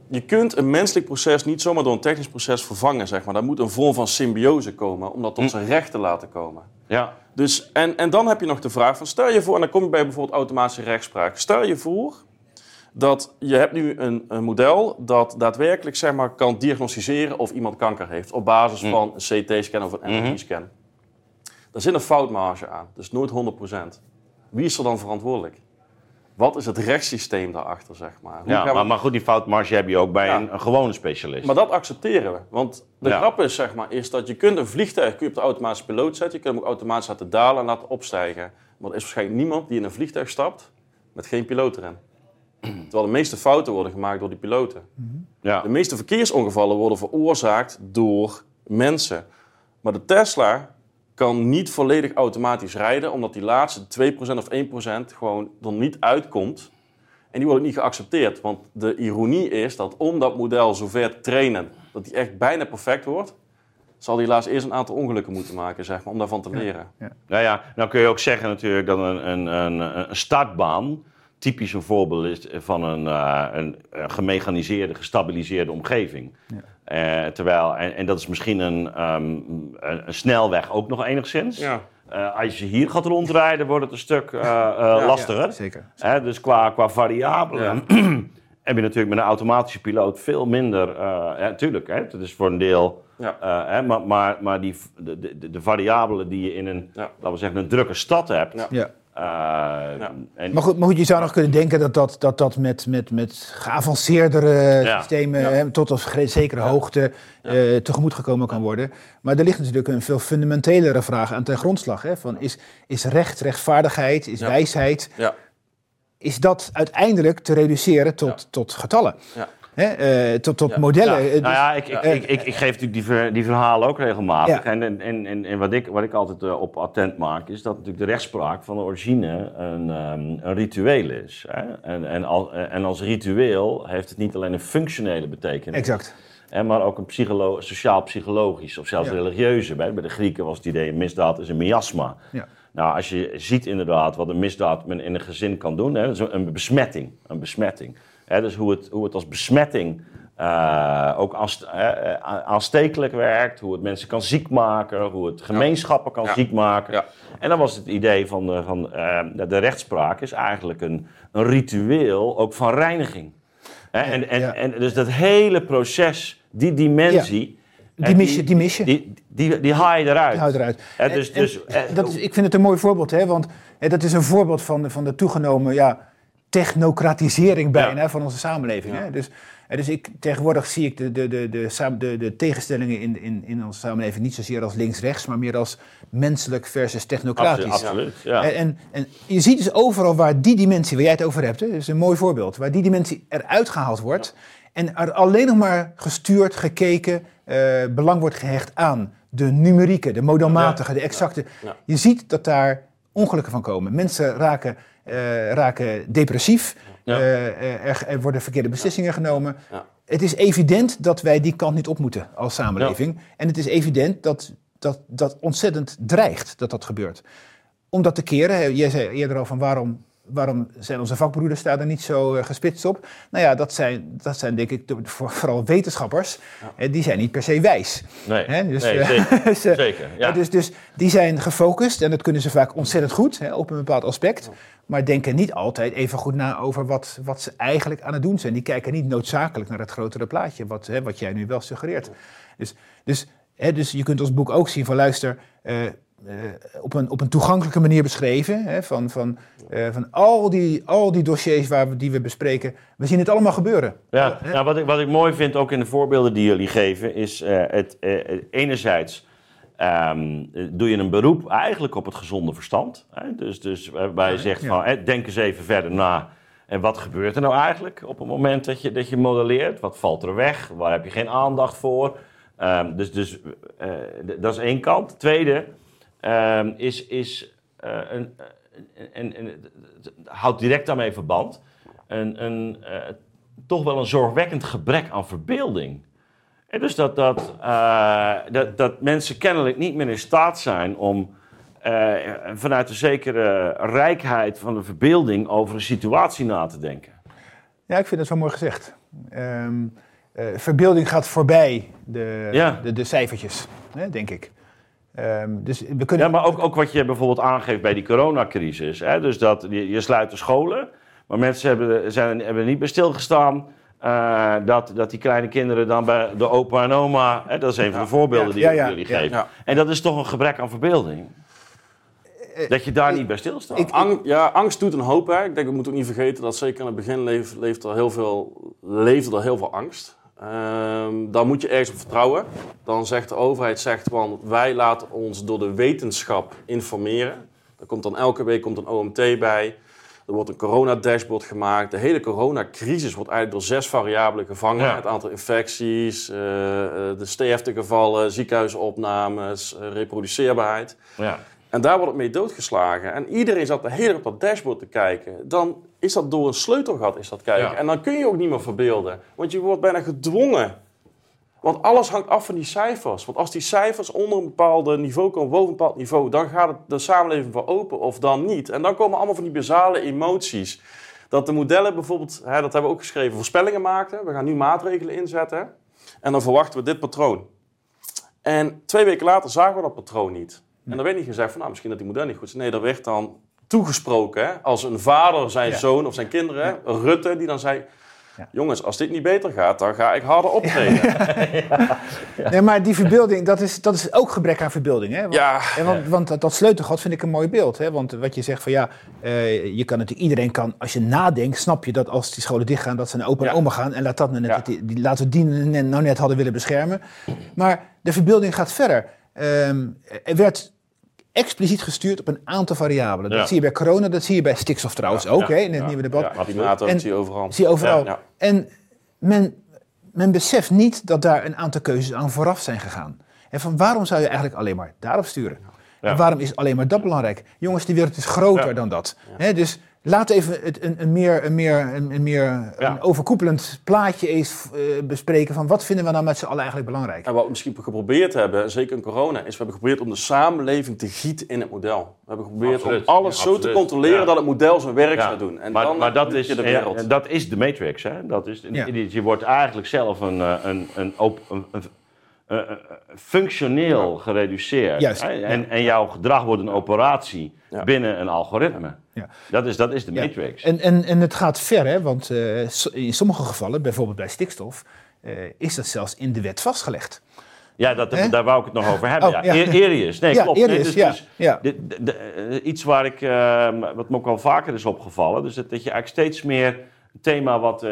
je kunt een menselijk proces niet zomaar door een technisch proces vervangen, zeg maar. Daar moet een vorm van symbiose komen om dat tot hm. zijn recht te laten komen. Ja. Dus, en, en dan heb je nog de vraag van, stel je voor, en dan kom je bij bijvoorbeeld automatische rechtspraak. Stel je voor dat je hebt nu een, een model dat daadwerkelijk zeg maar, kan diagnosticeren of iemand kanker heeft op basis hm. van een CT-scan of een. MRI-scan. Daar zit een foutmarge aan, dus nooit 100%. Wie is er dan verantwoordelijk? Wat is het rechtssysteem daarachter, zeg maar? ja, maar, maar, goed, die foutmarge heb je ook bij een, een, gewone specialist. Maar dat accepteren we. Want de grap is, zeg maar, is dat je kunt een vliegtuig kun je op de automatische piloot zetten. Je kunt hem ook automatisch laten dalen en laten opstijgen. Maar er is waarschijnlijk niemand die in een vliegtuig stapt met geen piloot erin. Terwijl de meeste fouten worden gemaakt door die piloten. ja. De meeste verkeersongevallen worden veroorzaakt door mensen. Maar de Tesla kan niet volledig automatisch rijden, omdat die laatste 2% of 1% gewoon er niet uitkomt. En die wordt niet geaccepteerd. Want de ironie is dat om dat model zover te trainen dat die echt bijna perfect wordt, zal die helaas eerst een aantal ongelukken moeten maken, zeg maar, om daarvan te leren. Ja, ja. Nou ja, nou kun je ook zeggen natuurlijk dat een, een, een, een startbaan typisch een voorbeeld is van een, uh, een, gemechaniseerde, gestabiliseerde omgeving. Ja. Uh, terwijl, en, en, dat is misschien een, um, een, een, snelweg ook nog enigszins. Ja. Uh, als je hier gaat rondrijden, wordt het een stuk ja, lastiger. zeker. dus qua, qua variabelen heb je natuurlijk met een automatische piloot veel minder. ja, tuurlijk, hè, dat is voor een deel. Hè, maar maar, maar die, de, de, de variabelen die je in een, laten we zeggen, een drukke stad hebt. Ja uh, en... maar, goed, maar goed, je zou nog kunnen denken dat dat, dat, dat met, met, met geavanceerdere systemen tot op zekere hoogte uh, tegemoet gekomen kan worden. Maar er ligt natuurlijk een veel fundamentelere vraag aan ten grondslag. Hè, van is, is recht, rechtvaardigheid, is wijsheid, is dat uiteindelijk te reduceren tot, tot getallen? Hè, uh, tot, tot modellen. Ja. nou ja, ik, ik, ik, ik, ik, geef natuurlijk die, ver, die verhalen ook regelmatig. En, en, en, en, wat, ik, wat ik altijd uh, op attent maak, is dat natuurlijk de rechtspraak van de origine een, um, een ritueel is. Hè? En, en, al, en als ritueel heeft het niet alleen een functionele betekenis. Exact. Hè, maar ook een psycholo sociaal-psychologisch of zelfs religieuze. Bij, bij de Grieken was het idee, misdaad is een miasma. Ja. Nou, als je ziet inderdaad wat een misdaad in een gezin kan doen, hè, een besmetting. Een besmetting dus hoe het, hoe het als besmetting uh, ook uh, aanstekelijk werkt, hoe het mensen kan ziek maken, hoe het gemeenschappen kan ziek maken. Ja. En dan was het idee van, de, van de rechtspraak is eigenlijk een, een ritueel ook van reiniging. en, en, en dus dat hele proces, die dimensie. Die mis je, die mis je. Die, die, die, haal je eruit. Die haal je eruit. dus, dus, dat is, ik vind het een mooi voorbeeld, hè, want dat is een voorbeeld van, van de toegenomen ja, technocratisering bijna van onze samenleving. Hè? Dus, dus ik, tegenwoordig zie ik de, de, de, de, de, de tegenstellingen in, in, in onze samenleving niet zozeer als links-rechts, maar meer als menselijk versus technocratisch. Absoluut, ja. En, en, en, je ziet dus overal waar die dimensie, waar jij het over hebt, hè, dat is een mooi voorbeeld, waar die dimensie eruit gehaald wordt en er alleen nog maar gestuurd, gekeken, uh, belang wordt gehecht aan de numerieke, de modelmatige, de exacte. Je ziet dat daar ongelukken van komen. Mensen raken raken depressief. Eh, eh, er, er, worden verkeerde beslissingen genomen. Het is evident dat wij die kant niet op moeten als samenleving. En het is evident dat dat, dat ontzettend dreigt dat dat gebeurt. Om dat te keren, jij zei eerder al van waarom waarom zijn onze vakbroeders daar dan niet zo uh, gespitst op? Nou ja, dat zijn, dat zijn denk ik vooral wetenschappers. Ja. die zijn niet per se wijs. Nee, hè? Dus, nee, zeker. dus, zeker ja. dus, dus die zijn gefocust en dat kunnen ze vaak ontzettend goed hè, op een bepaald aspect maar denken niet altijd even goed na over wat, wat ze eigenlijk aan het doen zijn. Die kijken niet noodzakelijk naar het grotere plaatje, wat, hè, wat jij nu wel suggereert. Dus, dus, hè, dus je kunt ons boek ook zien van luister, uh, op, een, op een toegankelijke manier beschreven. Hè, van van, uh, van al, die, al die dossiers waar we, die we bespreken. We zien het allemaal gebeuren. Ja, nou, wat, ik, wat ik mooi vind ook in de voorbeelden die jullie geven, is het enerzijds ehm, doe je een beroep eigenlijk op het gezonde verstand. Hè? Dus, dus waarbij je zegt van, hè, denk eens even verder na. En wat gebeurt er nou eigenlijk op het moment dat je, dat je modelleert? Wat valt er weg? Waar heb je geen aandacht voor? Ehm, dus dus eh, dat is één kant. Tweede ehm, is, is uh, een, en, en, houdt direct daarmee verband, een, een, uh, toch wel een zorgwekkend gebrek aan verbeelding. En dus dat, dat, dat, dat mensen kennelijk niet meer in staat zijn om vanuit een zekere rijkheid van de verbeelding over een situatie na te denken. Ja, ik vind dat wel mooi gezegd. Um, uh, verbeelding gaat voorbij de, ja. de, de, cijfertjes, hè, denk ik. Um, dus we kunnen... Ja, maar ook, ook wat je bijvoorbeeld aangeeft bij die coronacrisis. Hè? Dus dat je, je sluit de scholen, maar mensen hebben, zijn, hebben niet bij stilgestaan... Uh, dat, dat die kleine kinderen dan bij de opa en oma... Hè, dat is een van de voorbeelden die ja, jullie geven. En dat is toch een gebrek aan verbeelding? Eh, dat je daar niet bij stilstaat. Ik, Ang, ja, angst doet een hoop. Hè. Ik denk, we moeten ook niet vergeten dat zeker in het begin leeft, leeft er heel veel, leefde er heel veel angst. Um, dan moet je ergens op vertrouwen. Dan zegt de overheid, zegt van, wij laten ons door de wetenschap informeren. Er komt dan elke week komt een OMT bij. Er wordt een corona-dashboard gemaakt. De hele coronacrisis wordt eigenlijk door zes variabelen gevangen. Het aantal infecties, uh, de sterftegevallen, ziekenhuisopnames, uh, reproduceerbaarheid. Ja. En daar wordt het mee doodgeslagen. En iedereen zat de hele op dat dashboard te kijken. Dan is dat door een sleutelgat is dat kijken. En dan kun je ook niet meer verbeelden. Want je wordt bijna gedwongen. Want alles hangt af van die cijfers. Want als die cijfers onder een bepaald niveau komen, boven een bepaald niveau, dan gaat het de samenleving voor open of dan niet. En dan komen allemaal van die basale emoties. Dat de modellen bijvoorbeeld, hè, dat hebben we ook geschreven, voorspellingen maakten. We gaan nu maatregelen inzetten. En dan verwachten we dit patroon. En twee weken later zagen we dat patroon niet. En dan werd niet gezegd van, nou, misschien dat die model niet goed is. Nee, dat werd dan toegesproken. Hè? Als een vader zijn zoon of zijn kinderen, Rutte, die dan zei... Ja. Jongens, als dit niet beter gaat, dan ga ik harder optreden. ja. Nee, maar die verbeelding, dat is, dat is ook gebrek aan verbeelding. Hè? Want, ja. Want, want dat, dat sleutelgat vind ik een mooi beeld. Hè? Want wat je zegt van ja, uh, je kan natuurlijk, iedereen kan, als je nadenkt, snap je dat als die scholen dichtgaan, dat ze naar opa en oma gaan. En laat dat nou net, die, die, laten we die nou net hadden willen beschermen. Maar de verbeelding gaat verder. Um, er werd expliciet gestuurd op een aantal variabelen. Dat zie je bij corona, dat zie je bij stikstof trouwens ook, hè, in het nieuwe debat. Ja, en, zie je overal. Zie je overal. En men, men beseft niet dat daar een aantal keuzes aan vooraf zijn gegaan. En van waarom zou je eigenlijk alleen maar daarop sturen? En waarom is alleen maar dat belangrijk? Jongens, die wereld is groter dan dat. dus Laat even het, een, een, meer, een, meer, een, meer een overkoepelend plaatje eens uh, bespreken van wat vinden we nou met z'n allen eigenlijk belangrijk. En wat we misschien geprobeerd hebben, zeker in corona, is we hebben geprobeerd om de samenleving te gieten in het model. We hebben geprobeerd om alles zo te controleren dat het model zijn werk zou doen. En maar, dan maar dat, is, de wereld. dat is de matrix. Hè? Dat is, Je wordt eigenlijk zelf een, eh, een, een, een, een uh, functioneel gereduceerd. Juist, en, en jouw gedrag wordt een operatie binnen een algoritme. Ja. Dat, is, dat is de matrix. En, en, en het gaat ver, hè? want uh, in sommige gevallen, bijvoorbeeld bij stikstof, uh, is dat zelfs in de wet vastgelegd. Ja, dat, daar wou ik het nog over hebben. Oh, ja. Erius, nee, klopt. Erius, nee, dus, dus de, de, iets waar ik, wat me ook wel vaker is opgevallen, dus dat, dat je eigenlijk steeds meer een thema wat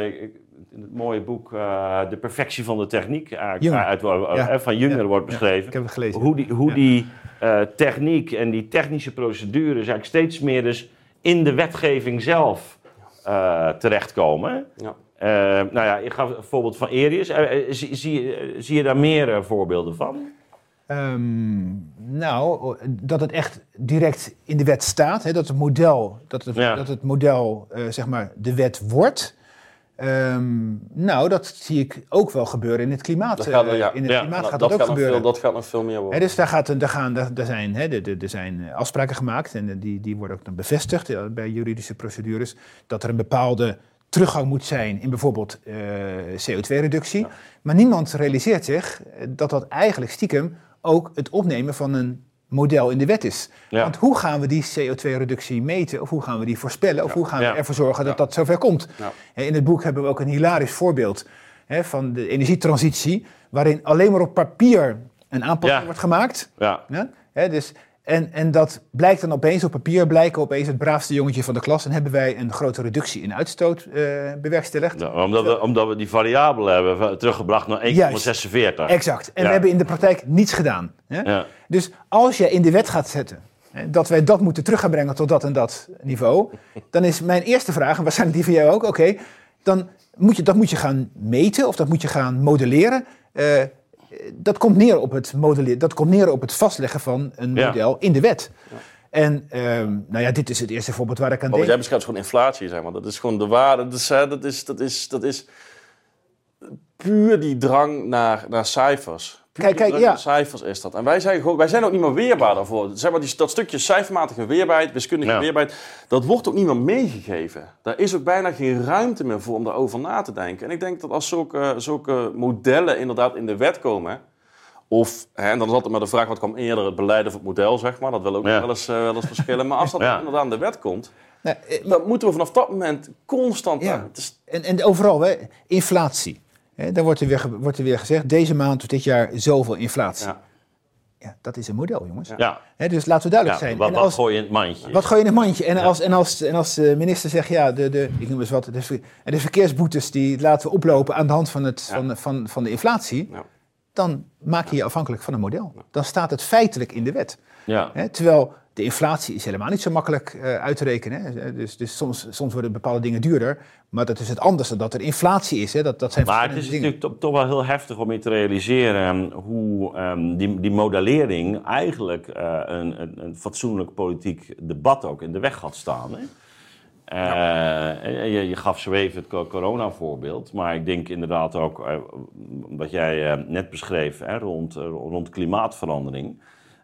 in het mooie boek uh, De Perfectie van de Techniek uit, uit, uh, van Junger wordt beschreven. ik heb het gelezen. Hoe die, hoe die uh, techniek en die technische procedures eigenlijk steeds meer dus in de wetgeving zelf terechtkomen. Ja. nou ja, ik gaf een voorbeeld van Erius. Zie, zie, zie, je daar meer voorbeelden van? Um, nou, dat het echt direct in de wet staat. Hè, dat het model, dat het, dat het model zeg maar de wet wordt. Um, nou, dat zie ik ook wel gebeuren in het klimaat. Dat gaat, ja. In het klimaat gaat dat, dat ook gebeuren. Veel, dat gaat nog veel meer worden. dus daar, gaat, daar, gaan, daar, zijn, he, er, zijn afspraken gemaakt en die, die worden ook dan bevestigd bij juridische procedures. Dat er een bepaalde teruggang moet zijn in bijvoorbeeld uh, CO2-reductie. Maar niemand realiseert zich dat dat eigenlijk stiekem ook het opnemen van een model in de wet is. Want hoe gaan we die CO2-reductie meten? Of hoe gaan we die voorspellen? Of hoe gaan we ervoor zorgen dat dat zover komt? In het boek hebben we ook een hilarisch voorbeeld hè, van de energietransitie... waarin alleen maar op papier een aanpassing wordt gemaakt. Ja. Hè, dus En, en dat blijkt dan opeens op papier, blijken opeens het braafste jongetje van de klas. En hebben wij een grote reductie in uitstoot uh, bewerkstelligd. Ja, omdat, we, omdat we die variabelen hebben teruggebracht naar 1,46. Exact. En we hebben in de praktijk niets gedaan. Ja? Dus als je in de wet gaat zetten dat wij dat moeten terug gaan brengen tot dat en dat niveau, dan is mijn eerste vraag, en waarschijnlijk die van jou ook, oké, dan moet je, dat moet je gaan meten of dat moet je gaan modelleren. Uh, dat komt neer op het modelleren, dat komt neer op het vastleggen van een model in de wet. Ja. En ehm, nou ja, dit is het eerste voorbeeld waar ik aan denk. Wat jij beschrijft is gewoon inflatie, zeg maar. Dat is gewoon de waarde. Dat is, dat is, dat is, dat is puur die drang naar, naar cijfers. Kijk, kijk, ja. cijfers is dat. En wij zijn, gewoon, wij zijn ook niet meer weerbaar daarvoor. Zeg maar, die, dat stukje cijfermatige weerbaarheid, wiskundige weerbaarheid, dat wordt ook niet meer meegegeven. Daar is ook bijna geen ruimte meer voor om daarover na te denken. En ik denk dat als zulke, zulke modellen inderdaad in de wet komen, of, hè, en dan is altijd maar de vraag, wat kwam eerder, het beleid of het model, zeg maar. Dat wil ook wel, eens, uh, wel eens verschillen. Maar als dat inderdaad in de wet komt, nou, eh, dan moeten we vanaf dat moment constant... Ja. En, en overal, hè, inflatie. Hè, dan wordt er, weer, wordt er weer gezegd, deze maand of dit jaar zoveel inflatie. Ja. Ja, dat is een model, jongens. Ja. dus laten we duidelijk zijn. Wat, en als, wat gooi je in het mandje? Wat gooi je in het mandje? En, als, en, als, en als de minister zegt, ja, de, de, ik noem eens wat, de, de verkeersboetes die laten we oplopen aan de hand van, het, van, van, van de inflatie, dan maak je je afhankelijk van een model. Dan staat het feitelijk in de wet. Ja. terwijl de inflatie is helemaal niet zo makkelijk uh, uit te rekenen. Hè. Dus, dus soms, soms worden bepaalde dingen duurder. Maar dat is het anders dan dat er inflatie is. Hè. Dat, dat zijn maar het is natuurlijk toch wel heel heftig om je te realiseren hoe um, die, die modellering eigenlijk uh, een, een, een, fatsoenlijk politiek debat ook in de weg gaat staan. Hè. Uh, je, je, gaf zo even het corona-voorbeeld, maar ik denk inderdaad ook wat jij net beschreef hè, rond, rond klimaatverandering.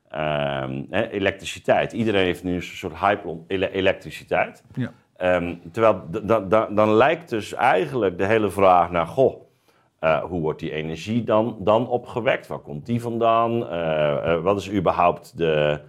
Ehm, elektriciteit. Iedereen heeft nu een soort hype om elektriciteit. Ja. Ehm, terwijl dan lijkt dus eigenlijk de hele vraag naar, goh, uh, hoe wordt die energie dan, dan opgewekt? Waar komt die vandaan? Uh, wat is überhaupt de,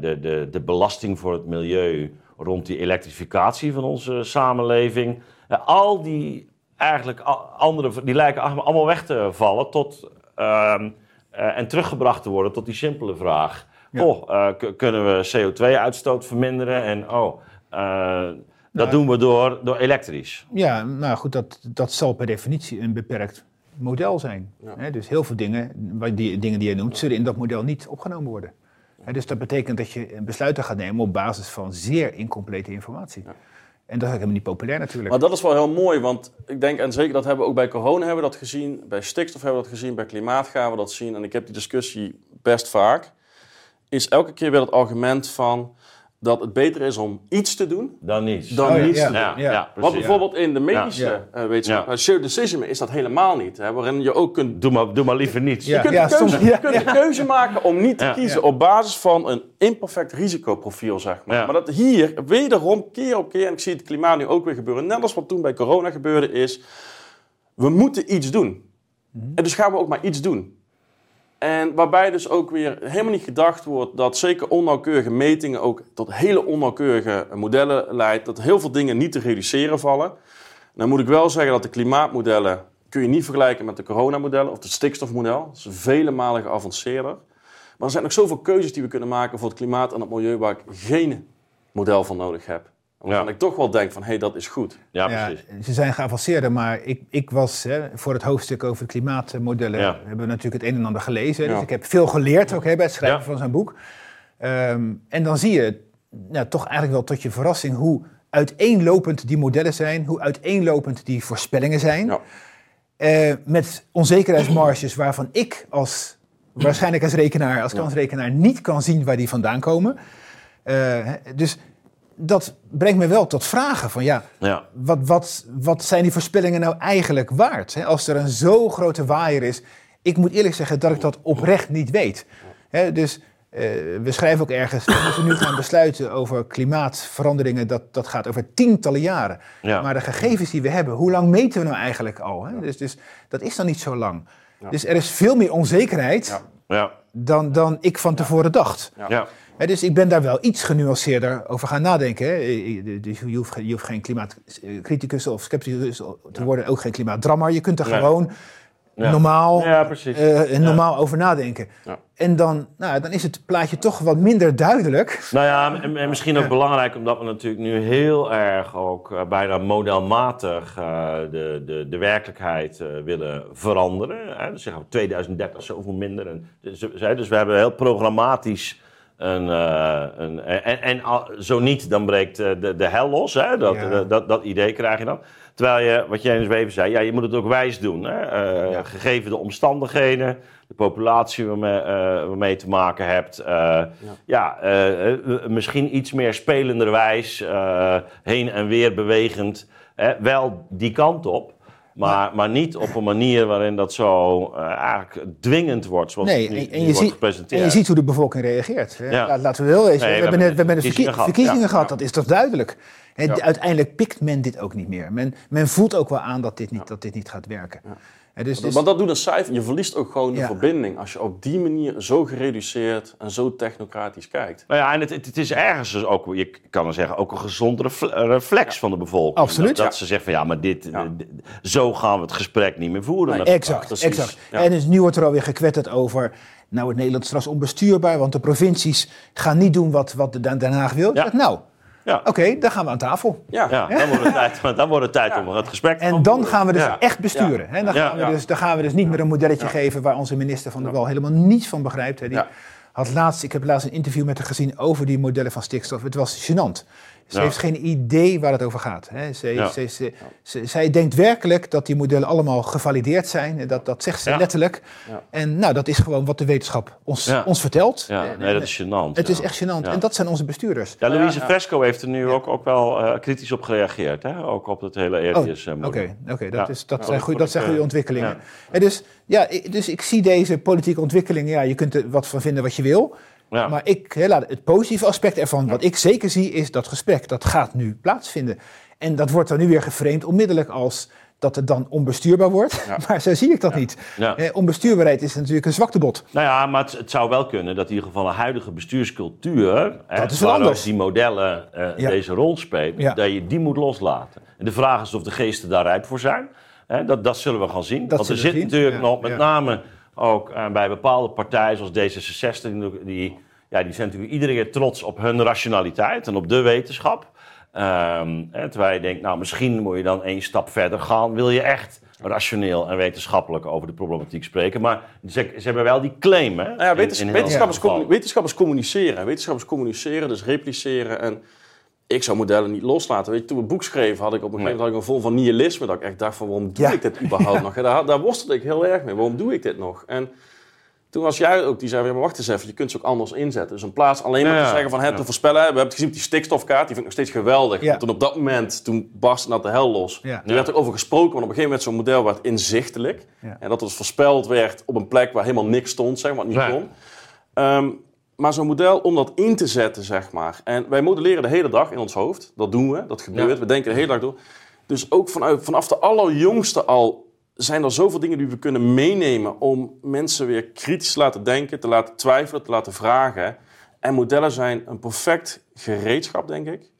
de, de, de belasting voor het milieu rond die elektrificatie van onze samenleving? al die eigenlijk andere, die lijken allemaal weg te vallen tot... Ehm, uh, en teruggebracht te worden tot die simpele vraag. Oh, uh, kunnen we CO2-uitstoot verminderen? En oh, uh, dat nou, doen we door, door elektrisch. Ja, nou goed, dat, dat zal per definitie een beperkt model zijn. Ja. dus heel veel dingen, die, dingen die je noemt, zullen in dat model niet opgenomen worden. dus dat betekent dat je besluiten gaat nemen op basis van zeer incomplete informatie. Ja. En dat is helemaal niet populair natuurlijk. Maar dat is wel heel mooi, want ik denk, en zeker dat hebben we ook bij corona hebben we dat gezien, bij stikstof hebben we dat gezien, bij klimaat gaan we dat zien. En ik heb die discussie best vaak. Is elke keer weer het argument van dat het beter is om iets te doen dan niets. Dan oh, niets te doen. Ja, ja, Want bijvoorbeeld in de medische uh, wetenschap, uh, shared decision is dat helemaal niet. Hè, waarin je ook kunt... Doe maar, doe maar liever niets. Je kunt, de keuze, je kunt keuze maken om niet te kiezen op basis van een imperfect risicoprofiel, zeg maar. Maar dat hier wederom keer op keer, en ik zie het klimaat nu ook weer gebeuren, net als wat toen bij corona gebeurde, is we moeten iets doen. Mhm. En dus gaan we ook maar iets doen. En waarbij dus ook weer helemaal niet gedacht wordt dat zeker onnauwkeurige metingen ook tot hele onnauwkeurige modellen leidt. Dat heel veel dingen niet te reduceren vallen. Dan moet ik wel zeggen dat de klimaatmodellen kun je niet vergelijken met de coronamodellen of het stikstofmodel. Dat is vele malen geavanceerder. Maar er zijn nog zoveel keuzes die we kunnen maken voor het klimaat en het milieu waar ik geen model van nodig heb. Waarvan ja. ik toch wel denk van, hé, hey, dat is goed. Ja, precies. Ze zijn geavanceerder, maar ik, ik was hè, voor het hoofdstuk over klimaatmodellen... hebben we natuurlijk het een en ander gelezen. Dus ik heb veel geleerd ook hè, bij het schrijven van zijn boek. Ehm, en dan zie je nou, toch eigenlijk wel tot je verrassing... hoe uiteenlopend die modellen zijn, hoe uiteenlopend die voorspellingen zijn. Uh, met onzekerheidsmarges waarvan ik als, waarschijnlijk als rekenaar, als kansrekenaar... niet kan zien waar die vandaan komen... Uh, dus dat brengt me wel tot vragen van ja, ja. Wat, wat, wat zijn die voorspellingen nou eigenlijk waard? Hè? Als er een zo grote waaier is, ik moet eerlijk zeggen dat ik dat oprecht niet weet. Hè? Dus uh, we schrijven ook ergens, we moeten nu gaan besluiten over klimaatveranderingen, dat, dat gaat over tientallen jaren. Ja. Maar de gegevens die we hebben, hoe lang meten we nou eigenlijk al? Hè? Dus, dus dat is dan niet zo lang. Dus er is veel meer onzekerheid Dan, dan ik van tevoren dacht. Ja dus ik ben daar wel iets genuanceerder over gaan nadenken. Hè. Dus je, hoeft, je hoeft geen klimaatcriticus of scepticus te worden, ook geen klimaatdrammer. Je kunt er gewoon Ja. normaal, Ja, eh, normaal over nadenken. Ja. En dan, nou, dan is het plaatje toch wat minder duidelijk. Nou ja, en, en misschien ook belangrijk omdat we natuurlijk nu heel erg ook eh, bijna modelmatig eh, de, de, de werkelijkheid eh, willen veranderen. Hè. Dus zeggen we 2030 zoveel minder. En, dus, hè, dus we hebben heel programmatisch een. eh, een en, en zo niet, dan breekt eh, de, de hel los. Hè. Dat, Ja. dat, dat, dat idee krijg je dan. Terwijl je, wat jij even zei, ja, je moet het ook wijs doen. Hè. Eh, Ja. Gegeven de omstandigheden, de populatie waarmee, eh, waarmee je te maken hebt. ja, misschien iets meer spelenderwijs, heen en weer bewegend. Hè, wel die kant op, maar, maar niet op een manier waarin dat zo eh, eigenlijk dwingend wordt, zoals Nee, nu, en, je wordt ziet, gepresenteerd. en je ziet hoe de bevolking reageert. Ja. Laten we wel eens. Nee, we, we hebben net, we hebben net verkiezingen verkie- gehad. verkiezingen Ja. gehad, dat is toch duidelijk. Ja. Uiteindelijk pikt men dit ook niet meer. Men, men voelt ook wel aan dat dit niet, dat dit niet gaat werken. Dus, dus- Want dat doet een cijfer. Je verliest ook gewoon de Ja. verbinding als je op die manier zo gereduceerd en zo technocratisch kijkt. Nou ja, en het, het, is ergens dus ook, je kan dan zeggen, ook een gezond refle- reflex van de bevolking. Absoluut. Dat, dat Ja. ze zeggen van ja, maar dit, Ja. dit- zo gaan we het gesprek niet meer voeren. Nee, Exact, precies. exact. Ja. En dus nu wordt er alweer gekwetterd over... nou, het Nederland is straks onbestuurbaar... want de provincies gaan niet doen wat, wat de Den Haag wil. Nou, Ja. oké, dan gaan we aan tafel. Ja, Ja, dan wordt het tijd, dan wordt het tijd om het gesprek te En dan gaan we dus Ja. echt besturen. Hè? Dan, Ja. gaan we Ja. dus, dan gaan we dus niet meer een modelletje geven... waar onze minister van der Wal helemaal niets van begrijpt. Hè? Die Ja. had laatst, ik heb laatst een interview met haar gezien... over die modellen van stikstof. Het was gênant. Ze Ja. heeft geen idee waar het over gaat. Hè? Ze, Ja. ze, ze, ze- zij denkt werkelijk dat die modellen allemaal gevalideerd zijn. En Dat, dat zegt ze Ja. letterlijk. Ja. En nou, dat is gewoon wat de wetenschap ons, Ja. ons vertelt. Ja, nee, dat is gênant. Het ja. is echt gênant. Ja. En dat zijn onze bestuurders. Ja, Louise. Fresco heeft er nu ook, ook wel eh, kritisch op gereageerd. Hè? Ook op het hele Oh, RTS model. Oké, oké, dat, is, dat, zijn, dat goede eh, ontwikkelingen. En dus, ja, ik, dus ik zie deze politieke ontwikkelingen. Ja, je kunt er wat van vinden wat je wil. Ja. Maar ik, laat- het positieve aspect ervan, wat ik zeker zie, is dat gesprek. Dat gaat nu plaatsvinden. En dat wordt dan nu weer geframed onmiddellijk als dat het dan onbestuurbaar wordt. Ja. Maar zo zie ik dat niet. Ja. Eh, onbestuurbaarheid is natuurlijk een zwaktebod. Nou ja, maar het, het zou wel kunnen dat in ieder geval een huidige bestuurscultuur, Dat is anders. die modellen eh, deze rol spelen, dat je die moet loslaten. En de vraag is of de geesten daar rijp voor zijn. Dat, dat zullen we gaan zien. Dat Want er zit natuurlijk nog, met name ook eh, bij bepaalde partijen zoals D66, die, die, ja, die zijn natuurlijk iedere keer trots op hun rationaliteit en op de wetenschap. Ehm, hè, terwijl je denkt, nou misschien moet je dan één stap verder gaan. Wil je echt rationeel en wetenschappelijk over de problematiek spreken? Maar ze, ze hebben wel die claim, hè? Nou ja, wetens- in wetenschappers, wetenschappers communiceren. Wetenschappers communiceren, dus repliceren. En ik zou modellen niet loslaten. Weet je, toen we het boek schreven, had ik op een gegeven moment had ik een vol van nihilisme. Dat ik echt dacht van, waarom doe Ja. ik dit überhaupt nog? En Daar, daar worstelde ik heel erg mee. Waarom doe ik dit nog? En toen was jij ook, die zei, ja, maar wacht eens even, je kunt ze ook anders inzetten. Dus in plaats alleen maar Ja, te zeggen van het ja. te voorspellen. We hebben het gezien op die stikstofkaart, die vind ik nog steeds geweldig. Ja. Want toen op dat moment, toen barstte naar de hel los. Ja. Er werd er over gesproken, want op een gegeven moment zo'n model werd inzichtelijk. Ja. En dat het voorspeld werd op een plek waar helemaal niks stond, zeg maar, wat niet kon. Ehm, maar zo'n model om dat in te zetten, zeg maar. En wij modelleren de hele dag in ons hoofd. Dat doen we, dat gebeurt. Ja. We denken de hele dag door. Dus ook vanuit, vanaf de allerjongste al zijn er zoveel dingen die we kunnen meenemen om mensen weer kritisch te laten denken, te laten twijfelen, te laten vragen. En modellen zijn een perfect gereedschap, denk ik,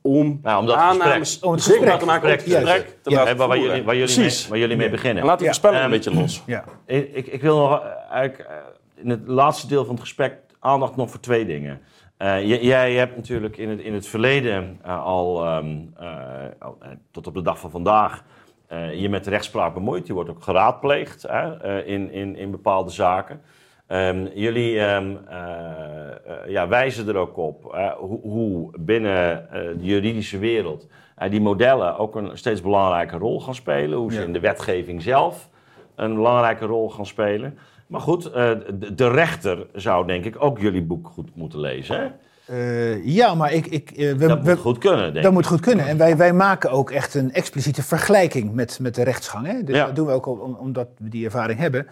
om Nou, om dat aannames gesprek- om het gesprek- te maken, om het gesprek- gesprek te Ja. laten Hè, waar, jullie, waar, jullie mee, waar jullie mee beginnen. En laat die Ja. een beetje los. Ja. Ik, ik, ik wil nog eh, eigenlijk eh, in het laatste deel van het gesprek aandacht nog voor twee dingen. Eh, jij hebt natuurlijk in het, in het verleden al, ehm, eh, eh, tot op de dag van vandaag, je met de rechtspraak bemoeid. Je wordt ook geraadpleegd hè, eh, in, in, in bepaalde zaken. Ehm, jullie ehm, eh, eh, ja, wijzen er ook op eh, hoe, hoe binnen eh, de juridische wereld eh, die modellen ook een steeds belangrijke rol gaan spelen. Hoe ze Ja. in de wetgeving zelf een belangrijke rol gaan spelen. Maar goed, eh, de, de rechter zou denk ik ook jullie boek goed moeten lezen. Hè? Eh, ja, maar ik, ik, eh, we, Dat moet goed kunnen, denk Dat ik. moet goed kunnen. En wij, wij maken ook echt een expliciete vergelijking met, met de rechtsgang. Hè? Dus Ja. dat doen we ook om- omdat we die ervaring hebben.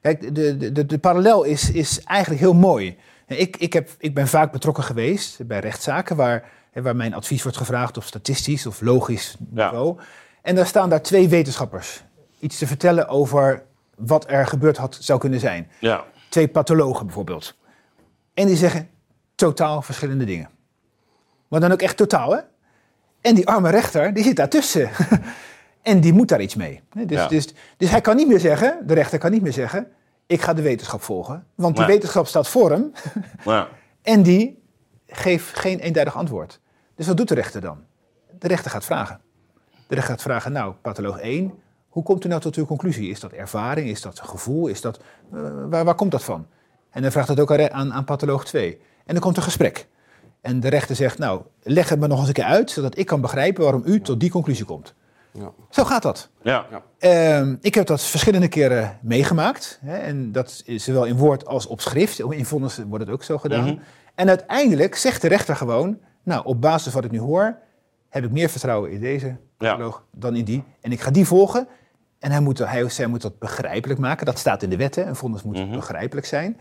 Kijk, de, de, de, de parallel is, is eigenlijk heel mooi. Ik, ik, heb, ik ben vaak betrokken geweest bij rechtszaken waar, hè, waar mijn advies wordt gevraagd op statistisch of logisch Ja. niveau. En daar staan daar twee wetenschappers iets te vertellen over wat er gebeurd had, zou kunnen zijn. Ja. Twee pathologen bijvoorbeeld. En die zeggen totaal verschillende dingen. Maar dan ook echt totaal, hè? En die arme rechter, die zit daartussen. En die moet daar iets mee. Dus, Ja. dus, dus hij kan niet meer zeggen, de rechter kan niet meer zeggen, ik ga de wetenschap volgen. Want die Nee. wetenschap staat voor hem Ja. en die geeft geen eenduidig antwoord. Dus wat doet de rechter dan? De rechter gaat vragen. De rechter gaat vragen, nou, patholoog 1, hoe komt u nou tot uw conclusie? Is dat ervaring? Is dat gevoel? Is dat, eh, waar, waar komt dat van? En dan vraagt het ook aan, aan, aan patholoog 2. En dan komt een gesprek. En de rechter zegt, nou, leg het me nog eens een keer uit, zodat ik kan begrijpen waarom u tot die conclusie komt. Ja. Zo gaat dat. Ja. Ehm, ik heb dat verschillende keren meegemaakt. Hè, en dat is zowel in woord als op schrift. In vonnis wordt het ook zo gedaan. Mhm. En uiteindelijk zegt de rechter gewoon... nou, op basis van wat ik nu hoor... heb ik meer vertrouwen in deze patholoog dan in die. En ik ga die volgen. En hij moet, hij of zij moet dat begrijpelijk maken. Dat staat in de wet. Hè. Een vonnis moet Mhm. begrijpelijk zijn.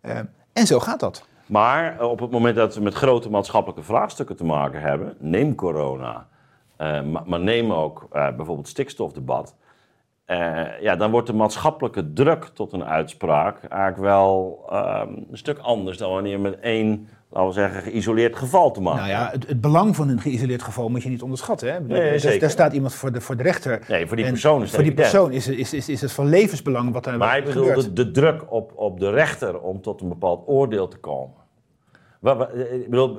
Ehm, en zo gaat dat. Maar eh, op het moment dat we met grote maatschappelijke vraagstukken te maken hebben, neem corona, eh, maar, neem ook eh, bijvoorbeeld stikstofdebat, ja, dan wordt de maatschappelijke druk tot een uitspraak eigenlijk wel ehm, een stuk anders dan wanneer met één, laten we zeggen, geïsoleerd geval te maken Nou ja, het, het belang van een geïsoleerd geval moet je niet onderschatten. Hè. Nee, daar- zeker. Daar staat iemand voor de, voor de rechter. Nee, voor die persoon is het Voor die persoon is, is, is, is het van levensbelang wat daar Maar ik er bedoel, de, de druk op, op de rechter om tot een bepaald oordeel te komen. Eh, ik bedoel,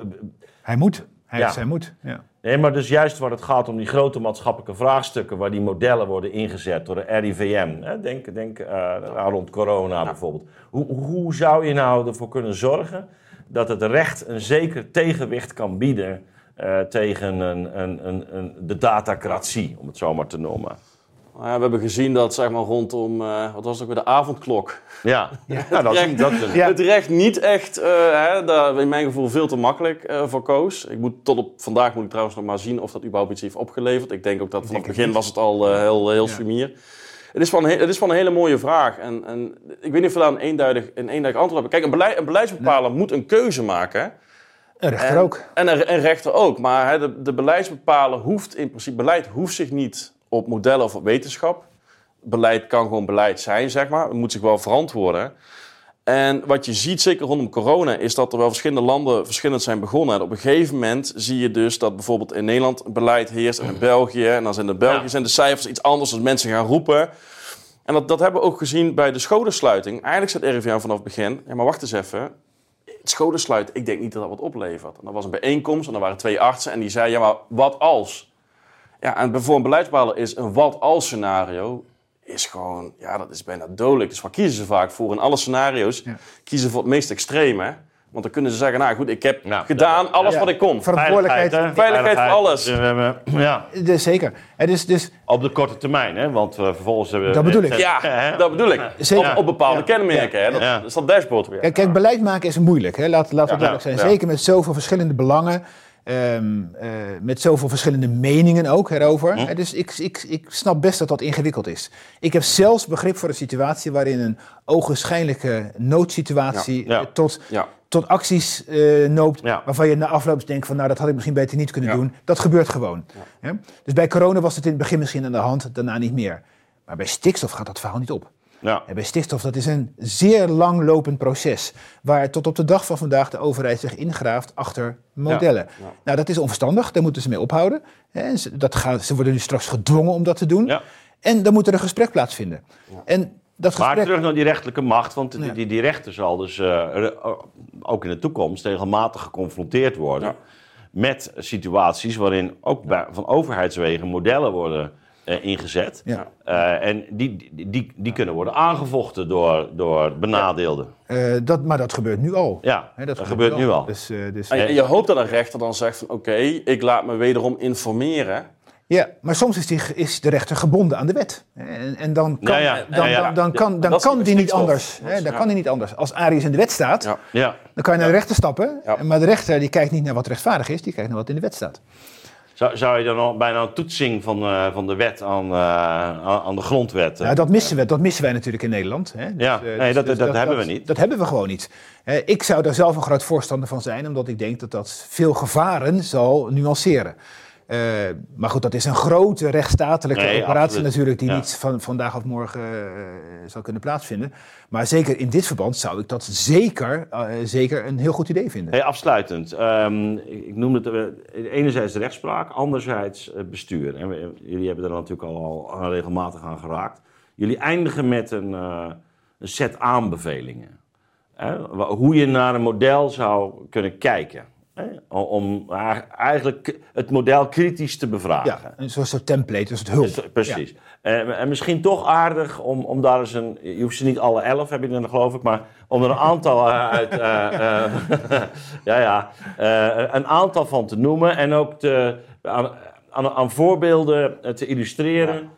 Hij moet. Hij, Ja. hij moet. Ja. Nee, maar dus juist waar het gaat om die grote maatschappelijke vraagstukken, waar die modellen worden ingezet door de RIVM. Hè? Denk, denk aan rond corona bijvoorbeeld. Hoe, hoe zou je nou ervoor kunnen zorgen dat het recht een zeker tegenwicht kan bieden eh, tegen een, een, een, een, de datacratie, om het zo maar te noemen? Nou ja, we hebben gezien dat zeg maar, rondom, eh, wat was het ook weer, de avondklok. Ja, ja. dat, is, dat is een- Ja. Het recht niet echt, eh, hè, daar in mijn gevoel veel te makkelijk eh, voor koos. Ik moet tot op vandaag moet ik trouwens nog maar zien of dat überhaupt iets heeft opgeleverd. Ik denk ook dat vanaf het begin was het al heel, heel Ja. sumier. Het is, van het is van een hele mooie vraag. En, en ik weet niet of we daar een eenduidig, een eenduidig antwoord hebben. Kijk, een, beleid, een beleidsbepaler moet een keuze maken. Een rechter En, ook. En een, een rechter ook. Maar de, de beleidsbepaler hoeft in principe, beleid hoeft zich niet op modellen of op wetenschap. Beleid kan gewoon beleid zijn, zeg maar. Het moet zich wel verantwoorden. En wat je ziet, zeker rondom corona, is dat er wel verschillende landen verschillend zijn begonnen. En op een gegeven moment zie je dus dat bijvoorbeeld in Nederland een beleid heerst en in België. En dan zijn in België Ja. zijn de cijfers iets anders als mensen gaan roepen. En dat, dat hebben we ook gezien bij de scholensluiting. Eigenlijk zegt RIVM vanaf het begin, ja maar wacht eens even. Het scholensluiten, ik denk niet dat dat wat oplevert. En dat was een bijeenkomst en er waren twee artsen en die zeiden, ja maar wat als? Ja, en voor een beleidsbepaler is een wat als scenario is gewoon, ja, dat is bijna dodelijk. Dus waar kiezen ze vaak voor? In alle scenario's Ja. kiezen ze voor het meest extreme. Want dan kunnen ze zeggen, nou goed, ik heb Ja. gedaan alles Ja. wat ik kon. Verantwoordelijkheid. hè? Veiligheid voor alles. We hebben- Ja, Dus zeker. En dus, dus op de korte termijn, hè? want uh, vervolgens hebben we... Dat bedoel ik. Ja, hè? dat bedoel ik. Zeker. Op, op bepaalde Ja. kenmerken. Hè? Dat, Ja. dat is dat dashboard weer. Kijk, kijk, beleid maken is moeilijk. Hè? Laat, laten we Ja, duidelijk zijn. ja. Zeker met zoveel verschillende belangen. Ehm, eh, met zoveel verschillende meningen ook erover. Hè, Dus ik, ik, ik snap best dat dat ingewikkeld is. Ik heb zelfs begrip voor een situatie waarin een ogenschijnlijke noodsituatie Ja, ja. eh, tot, tot acties eh, noopt. Waarvan je na afloop denkt van nou dat had ik misschien beter niet kunnen doen. Dat gebeurt gewoon. Dus bij corona was het in het begin misschien aan de hand, daarna niet meer. Maar bij stikstof gaat dat verhaal niet op. Ja. En bij stikstof, dat is een zeer langlopend proces. Waar tot op de dag van vandaag de overheid zich ingraaft achter modellen. Ja. Nou, dat is onverstandig, daar moeten ze mee ophouden. En ze, dat gaan, ze worden nu straks gedwongen om dat te doen. Ja. En dan moet er een gesprek plaatsvinden. En dat Maar gesprek... terug naar die rechtelijke macht, want die, die, die rechter zal dus eh, re- ook in de toekomst regelmatig geconfronteerd worden met situaties waarin ook bij, van overheidswegen modellen worden eh, ingezet. Ja. Eh, en die, die, die, die kunnen worden aangevochten door, door benadeelden. eh, dat, maar dat gebeurt nu al. Ja, Hè, dat, gebeurt nu al. Dus, eh, dus, En je, hoopt dat een rechter dan zegt van oké, ik laat me wederom informeren. ja, maar soms is, die, is de rechter gebonden aan de wet. En, en dan kan, Ja, ja, dan, ja, dan, dan kan, dan kan die niet anders. Hè, dan ja. kan die niet anders. Als Arius in de wet staat, Ja. Ja. dan kan je naar de rechter stappen. Ja. Maar de rechter die kijkt niet naar wat rechtvaardig is, die kijkt naar wat in de wet staat. Zou, zou je dan al bijna een toetsing van, eh, van de wet aan, eh, aan, aan de grondwet? eh, Nou, dat missen, we, dat missen wij natuurlijk in Nederland. Hè. Ja, nee, dat- dat hebben we niet. Dat hebben we gewoon niet. Eh, ik zou daar zelf een groot voorstander van zijn, omdat ik denk dat dat veel gevaren zal nuanceren. Eh, maar goed, dat is een grote rechtsstatelijke Nee, operatie absoluut. natuurlijk... die Ja. niet van vandaag of morgen eh, zal kunnen plaatsvinden. Maar zeker in dit verband zou ik dat zeker, eh, zeker een heel goed idee vinden. Hey, afsluitend. Ehm, ik noemde het enerzijds rechtspraak, anderzijds bestuur. En we- jullie hebben er natuurlijk al, al regelmatig aan geraakt. Jullie eindigen met een, een set aanbevelingen. Hè? Hoe je naar een model zou kunnen kijken. Hè? Om- eigenlijk het model kritisch te bevragen. Ja, een soort, template, een soort hulp. Dus, Precies. En, en misschien toch aardig om, om daar eens een. Je hoeft ze niet alle elf, heb je er geloof ik, maar om er een aantal eh, uit. eh, eh, ja, ja. een aantal van te noemen en ook te, aan, aan, aan voorbeelden te illustreren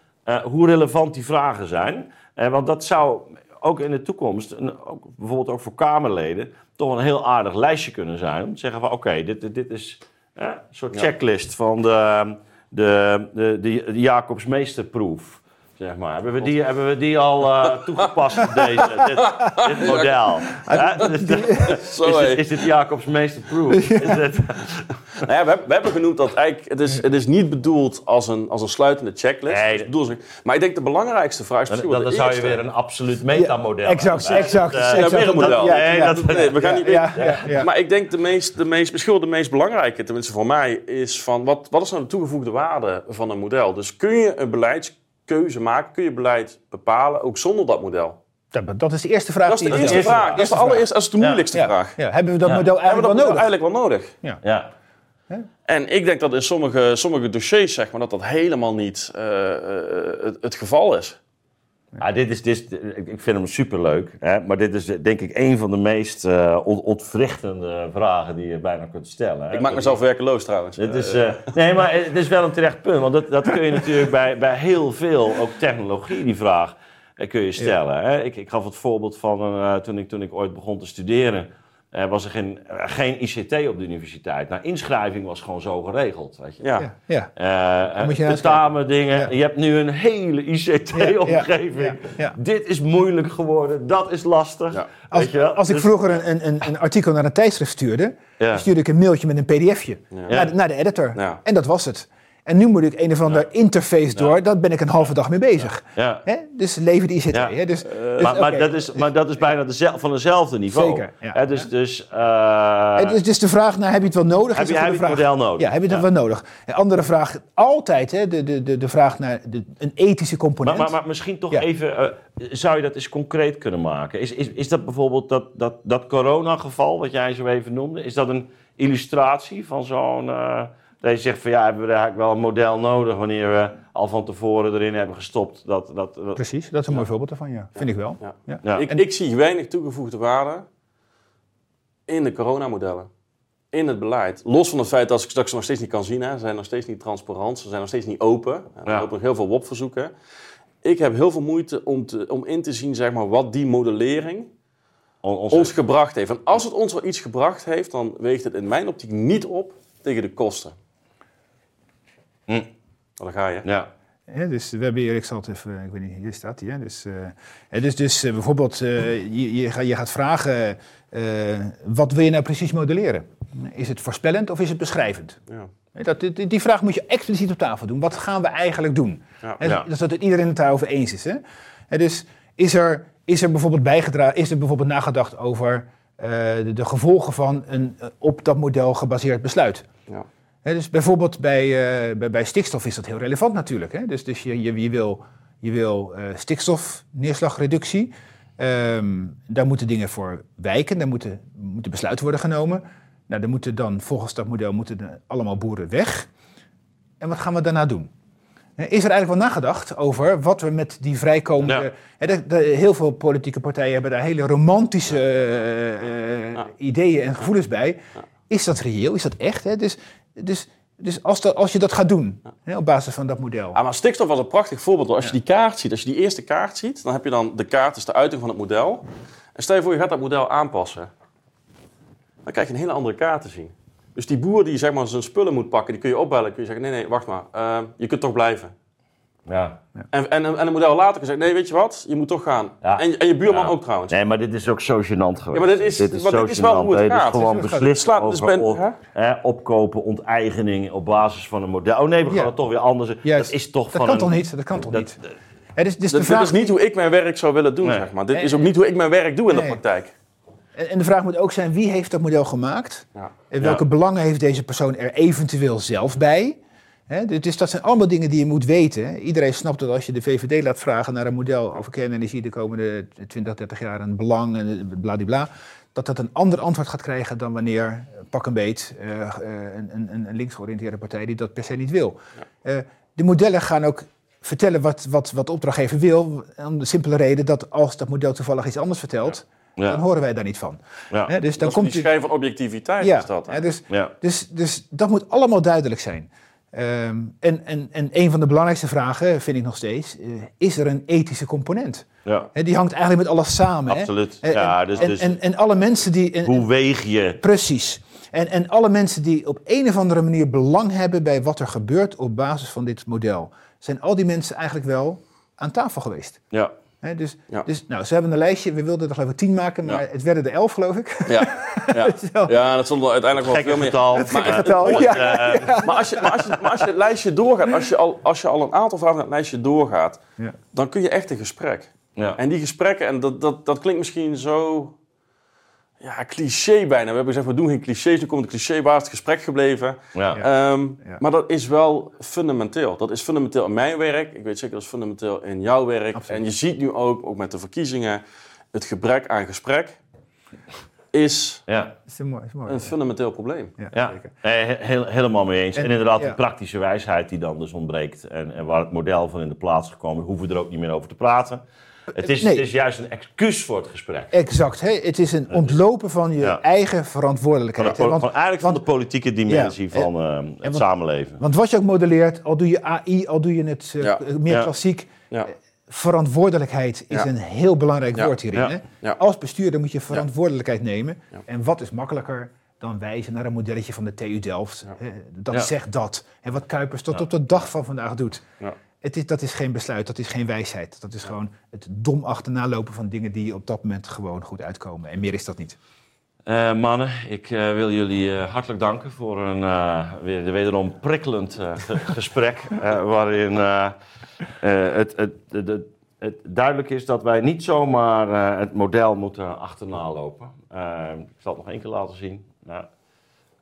hoe relevant die vragen zijn. Want dat zou ook in de toekomst, en ook, bijvoorbeeld ook voor Kamerleden, toch een heel aardig lijstje kunnen zijn. Om te zeggen van oké, dit, dit- dit is eh, een soort checklist van de, de, de, de, de Jacobs meesterproef. Zeg maar. Hebben we die, hebben we die al eh, toegepast op deze, dit, dit model? Ja, is, dit, is, dit, Jacobs meesterproef? Is dit, Nou ja, we, hebben- we hebben genoemd dat eigenlijk, het is, het is niet bedoeld als een, als een sluitende checklist. Nee, als- maar ik denk de belangrijkste vraag is dan, misschien zou je weer een absoluut metamodel exact, hebben. exact, Eh, exact. weer een model. Ja, Nee, ja, dat- Nee, we gaan niet ja, ja, ja, ja. Maar ik denk de meest, de meest, misschien wel de meest belangrijke, tenminste voor mij, is van wat, wat is nou de toegevoegde waarde van een model? Dus kun je een beleidskeuze maken, kun je beleid bepalen, ook zonder dat model? Dat, dat is de eerste vraag. Dat is de eerste eerste vraag. vraag. Dat is de allereerste, dat is de moeilijkste Ja, vraag. ja. Hebben we dat Ja. model Hebben we eigenlijk dat wel nodig? eigenlijk wel nodig? Ja. En ik denk dat in sommige, sommige dossiers, zeg maar, dat dat helemaal niet eh, eh, het, het geval is. Ja, dit is, dit is, ik vind hem superleuk, hè? maar dit is denk ik een van de meest eh, ont- ontwrichtende vragen die je bijna kunt stellen. hè. Ik maak mezelf werkeloos trouwens. Dit is, eh, nee, maar het is wel een terecht punt. Want dat, dat kun je natuurlijk bij, bij heel veel, ook technologie, die vraag eh, kun je stellen. Hè? Ik, ik gaf het voorbeeld van een, eh, toen, ik, toen ik ooit begon te studeren. Eh, was er geen, eh, geen ICT op de universiteit. Nou, inschrijving was gewoon zo geregeld. Weet je. ja. Ja, je tentamen, dingen. Ja. Je hebt nu een hele ICT-omgeving. Ja, ja, ja. Dit is moeilijk geworden, dat is lastig. Ja. Weet Als, je als ik Dus- vroeger een, een, een, een artikel naar een tijdschrift stuurde, stuurde ik een mailtje met een pdfje naar, de, naar de editor. Ja. En dat was het. En nu moet ik een of ander interface door, daar ben ik een halve dag mee bezig. Ja. Hè? Dus leven ICT. Ja. Hè? Dus, dus, maar, maar, dat is, maar dat is bijna dezel- van hetzelfde niveau. Zeker. Hè, dus dus eh, Het is dus de vraag, nou, heb je het wel nodig? heb je, heb je het model nodig? Ja, heb je het wel nodig? Een andere vraag, altijd hè, de, de, de, de vraag naar de, een ethische component. maar, maar misschien toch even, eh, zou je dat eens concreet kunnen maken? Is, is, is dat bijvoorbeeld dat, dat, dat coronageval, wat jij zo even noemde, is dat een illustratie van zo'n... eh, dat je zegt van ja, hebben we eigenlijk wel een model nodig wanneer we al van tevoren erin hebben gestopt. Dat, dat, dat- Precies, dat is een mooi voorbeeld daarvan, ja. Vind ik wel. Ja. Ja. ja. Ik, ik zie weinig toegevoegde waarde in de coronamodellen. In het beleid. Los van het feit dat ik, dat ik ze nog steeds niet kan zien. Hè. Ze zijn nog steeds niet transparant. Ze zijn nog steeds niet open. Er Ja. lopen nog heel veel WOP-verzoeken. Ik heb heel veel moeite om, te, om in te zien zeg maar, wat die modellering On- ons- ons gebracht heeft. En als het ons wel iets gebracht heeft, dan weegt het in mijn optiek niet op tegen de kosten. Hm. Nou, daar ga je. ja. Ja, dus we hebben hier, ik zal het even, ik weet niet, hier staat hij. hè. Dus, eh, hè, dus, dus eh, bijvoorbeeld, eh, je, je, gaat, je gaat vragen, eh, wat wil je nou precies modelleren? Is het voorspellend of is het beschrijvend? Ja. Hè, Dat, die, die vraag moet je expliciet op tafel doen. Wat gaan we eigenlijk doen? Ja. Hè, Ja. Zodat het iedereen het daarover eens is. Hè? Hè, dus is er, is er bijvoorbeeld bijgedragen, is er bijvoorbeeld nagedacht over eh, de, de gevolgen van een eh, op dat model gebaseerd besluit? Ja. Dus bijvoorbeeld bij, eh, bij, bij stikstof is dat heel relevant natuurlijk. Hè? Dus, dus je, je, je wil, je wil eh, stikstofneerslagreductie. Ehm, daar moeten dingen voor wijken, daar moeten, moeten besluiten worden genomen. Nou, dan moeten dan volgens dat model moeten allemaal boeren weg. En wat gaan we daarna doen? Is er eigenlijk wel nagedacht over wat we met die vrijkomende... Ja. De- de- heel veel politieke partijen hebben daar hele romantische eh, Ja. ideeën en gevoelens bij. Is dat reëel? Is dat echt? Hè? Dus, dus, dus als, dat, als je dat gaat doen, hè, op basis van dat model. Ah, maar stikstof was een prachtig voorbeeld. Als je die kaart ziet, als je die eerste kaart ziet, dan heb je dan de kaart, is de uiting van het model. En stel je voor, je gaat dat model aanpassen. Dan krijg je een hele andere kaart te zien. Dus die boer die zeg maar zijn spullen moet pakken, die kun je opbellen. Kun je zeggen, nee, nee, wacht maar. eh, je kunt toch blijven. Ja. En, en, en een model later zeggen, nee, weet je wat, je moet toch gaan. Ja. En, en je buurman Ja. ook trouwens. Nee, maar dit is ook zo gênant geweest. Ja, maar dit is- maar zo dit is wel hoe het Dit is gaat. gewoon Dit is- beslist slaat over dus ben- op- hè? opkopen, onteigening op basis van een model. Oh nee, we gaan Ja. het toch weer anders. Juist. Dat is toch Dat van kan een- toch niet? Dat kan toch dat- niet? Dus, dus Dit, de dit vraag is niet hoe ik mijn werk zou willen doen, Nee. zeg maar. Dit Nee. is ook niet hoe ik mijn werk doe in de praktijk. En en de vraag moet ook zijn, wie heeft dat model gemaakt? Ja. En welke Ja. belangen heeft deze persoon er eventueel zelf bij? Hè, dus dat zijn allemaal dingen die je moet weten. Iedereen snapt dat als je de VVD laat vragen naar een model over kernenergie de komende 20, 30 jaar, een belang en bladibla, dat dat een ander antwoord gaat krijgen dan wanneer eh, pak een beet eh, eh, een, een, een linksgeoriënteerde partij die dat per se niet wil. Eh, de modellen gaan ook vertellen wat, wat, wat de opdrachtgever wil, om de simpele reden dat als dat model toevallig iets anders vertelt, Ja. dan horen wij daar niet van. Ja. Dus dan Dat is komt die schijn van objectiviteit ja, is dat. dus, Ja. dus, dus dat moet allemaal duidelijk zijn. Ehm, en, en, en een van de belangrijkste vragen, vind ik nog steeds, eh, is er een ethische component? Ja, die hangt eigenlijk met alles samen. absoluut. En, Ja, dus, en, dus en, en alle mensen die... en- hoe weeg je... Precies. En, en alle mensen die op een of andere manier belang hebben bij wat er gebeurt op basis van dit model, zijn al die mensen eigenlijk wel aan tafel geweest. Ja. Hè, dus, Ja. dus nou, ze hebben een lijstje, we wilden er geloof ik tien maken, maar Ja. het werden er elf geloof ik. Ja, ja. Zo. ja, dat er uiteindelijk wel veel meer... getal. Maar, maar, getal, het, ja. eh, maar, als je, maar, als je, maar als je het lijstje doorgaat, als je al, als je al een aantal vragen naar het lijstje doorgaat, Ja. dan kun je echt een gesprek. ja. En die gesprekken, en dat, dat, dat klinkt misschien zo ja, cliché bijna. We hebben gezegd, we doen geen clichés, nu komt een cliché, waar is het gesprek gebleven? Ja. Ehm, Ja. Maar dat is wel fundamenteel. Dat is fundamenteel in mijn werk. Ik weet zeker dat is fundamenteel in jouw werk. Absoluut. En je ziet nu ook, ook met de verkiezingen, het gebrek aan gesprek is ja. Is mooi. is mooi. een fundamenteel probleem. Ja, Ja, zeker. he- heel, helemaal mee eens. En, En- inderdaad, ja. de praktische wijsheid die dan dus ontbreekt. En, en waar het model van in de plaats gekomen, hoeven we er ook niet meer over te praten. Het is, Nee. het is juist een excuus voor het gesprek. Exact. Hè? Het is een ontlopen van je Ja. eigen Van, verantwoordelijkheid. de- hè? Want, van eigenlijk van de politieke dimensie Ja, van eh, het samenleven. want wat je ook modelleert, al doe je AI, al doe je het eh, Ja. meer Ja. klassiek, Ja. verantwoordelijkheid is Ja. een heel belangrijk Ja. woord hierin. Ja. Hè? Ja. Als bestuurder moet je verantwoordelijkheid nemen. Ja. En wat is makkelijker dan wijzen naar een modelletje van de TU Delft? Ja. Hè? Dat Ja. zegt dat. En wat Kuipers tot Ja. op de dag van vandaag doet. Ja. Het is, dat is geen besluit, dat is geen wijsheid. Dat is gewoon het dom achterna lopen van dingen die op dat moment gewoon goed uitkomen. En meer is dat niet. Eh, mannen, ik eh, wil jullie eh, hartelijk danken voor een weer, wederom prikkelend ge- gesprek. waarin het, het, het, het, duidelijk is dat wij niet zomaar het model moeten achterna lopen. Ik zal het nog één keer laten zien. Nou,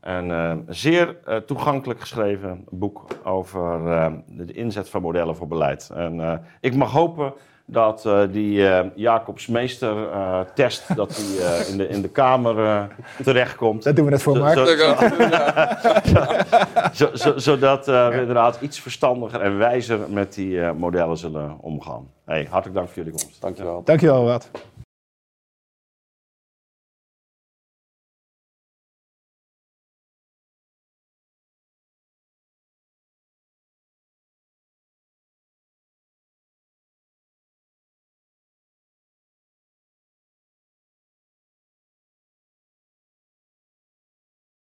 een eh, zeer eh, toegankelijk geschreven boek over eh, de inzet van modellen voor beleid. En eh, ik mag hopen dat eh, die eh Jacobs Meester eh, test dat die, eh, in, de, in de Kamer eh, terechtkomt. Daar doen we het voor, Zo- Mark. zo- zo- zo- zodat eh, we inderdaad iets verstandiger en wijzer met die eh, modellen zullen omgaan. Hey, hartelijk dank voor jullie komst. Dankjewel. Dankjewel, Wat.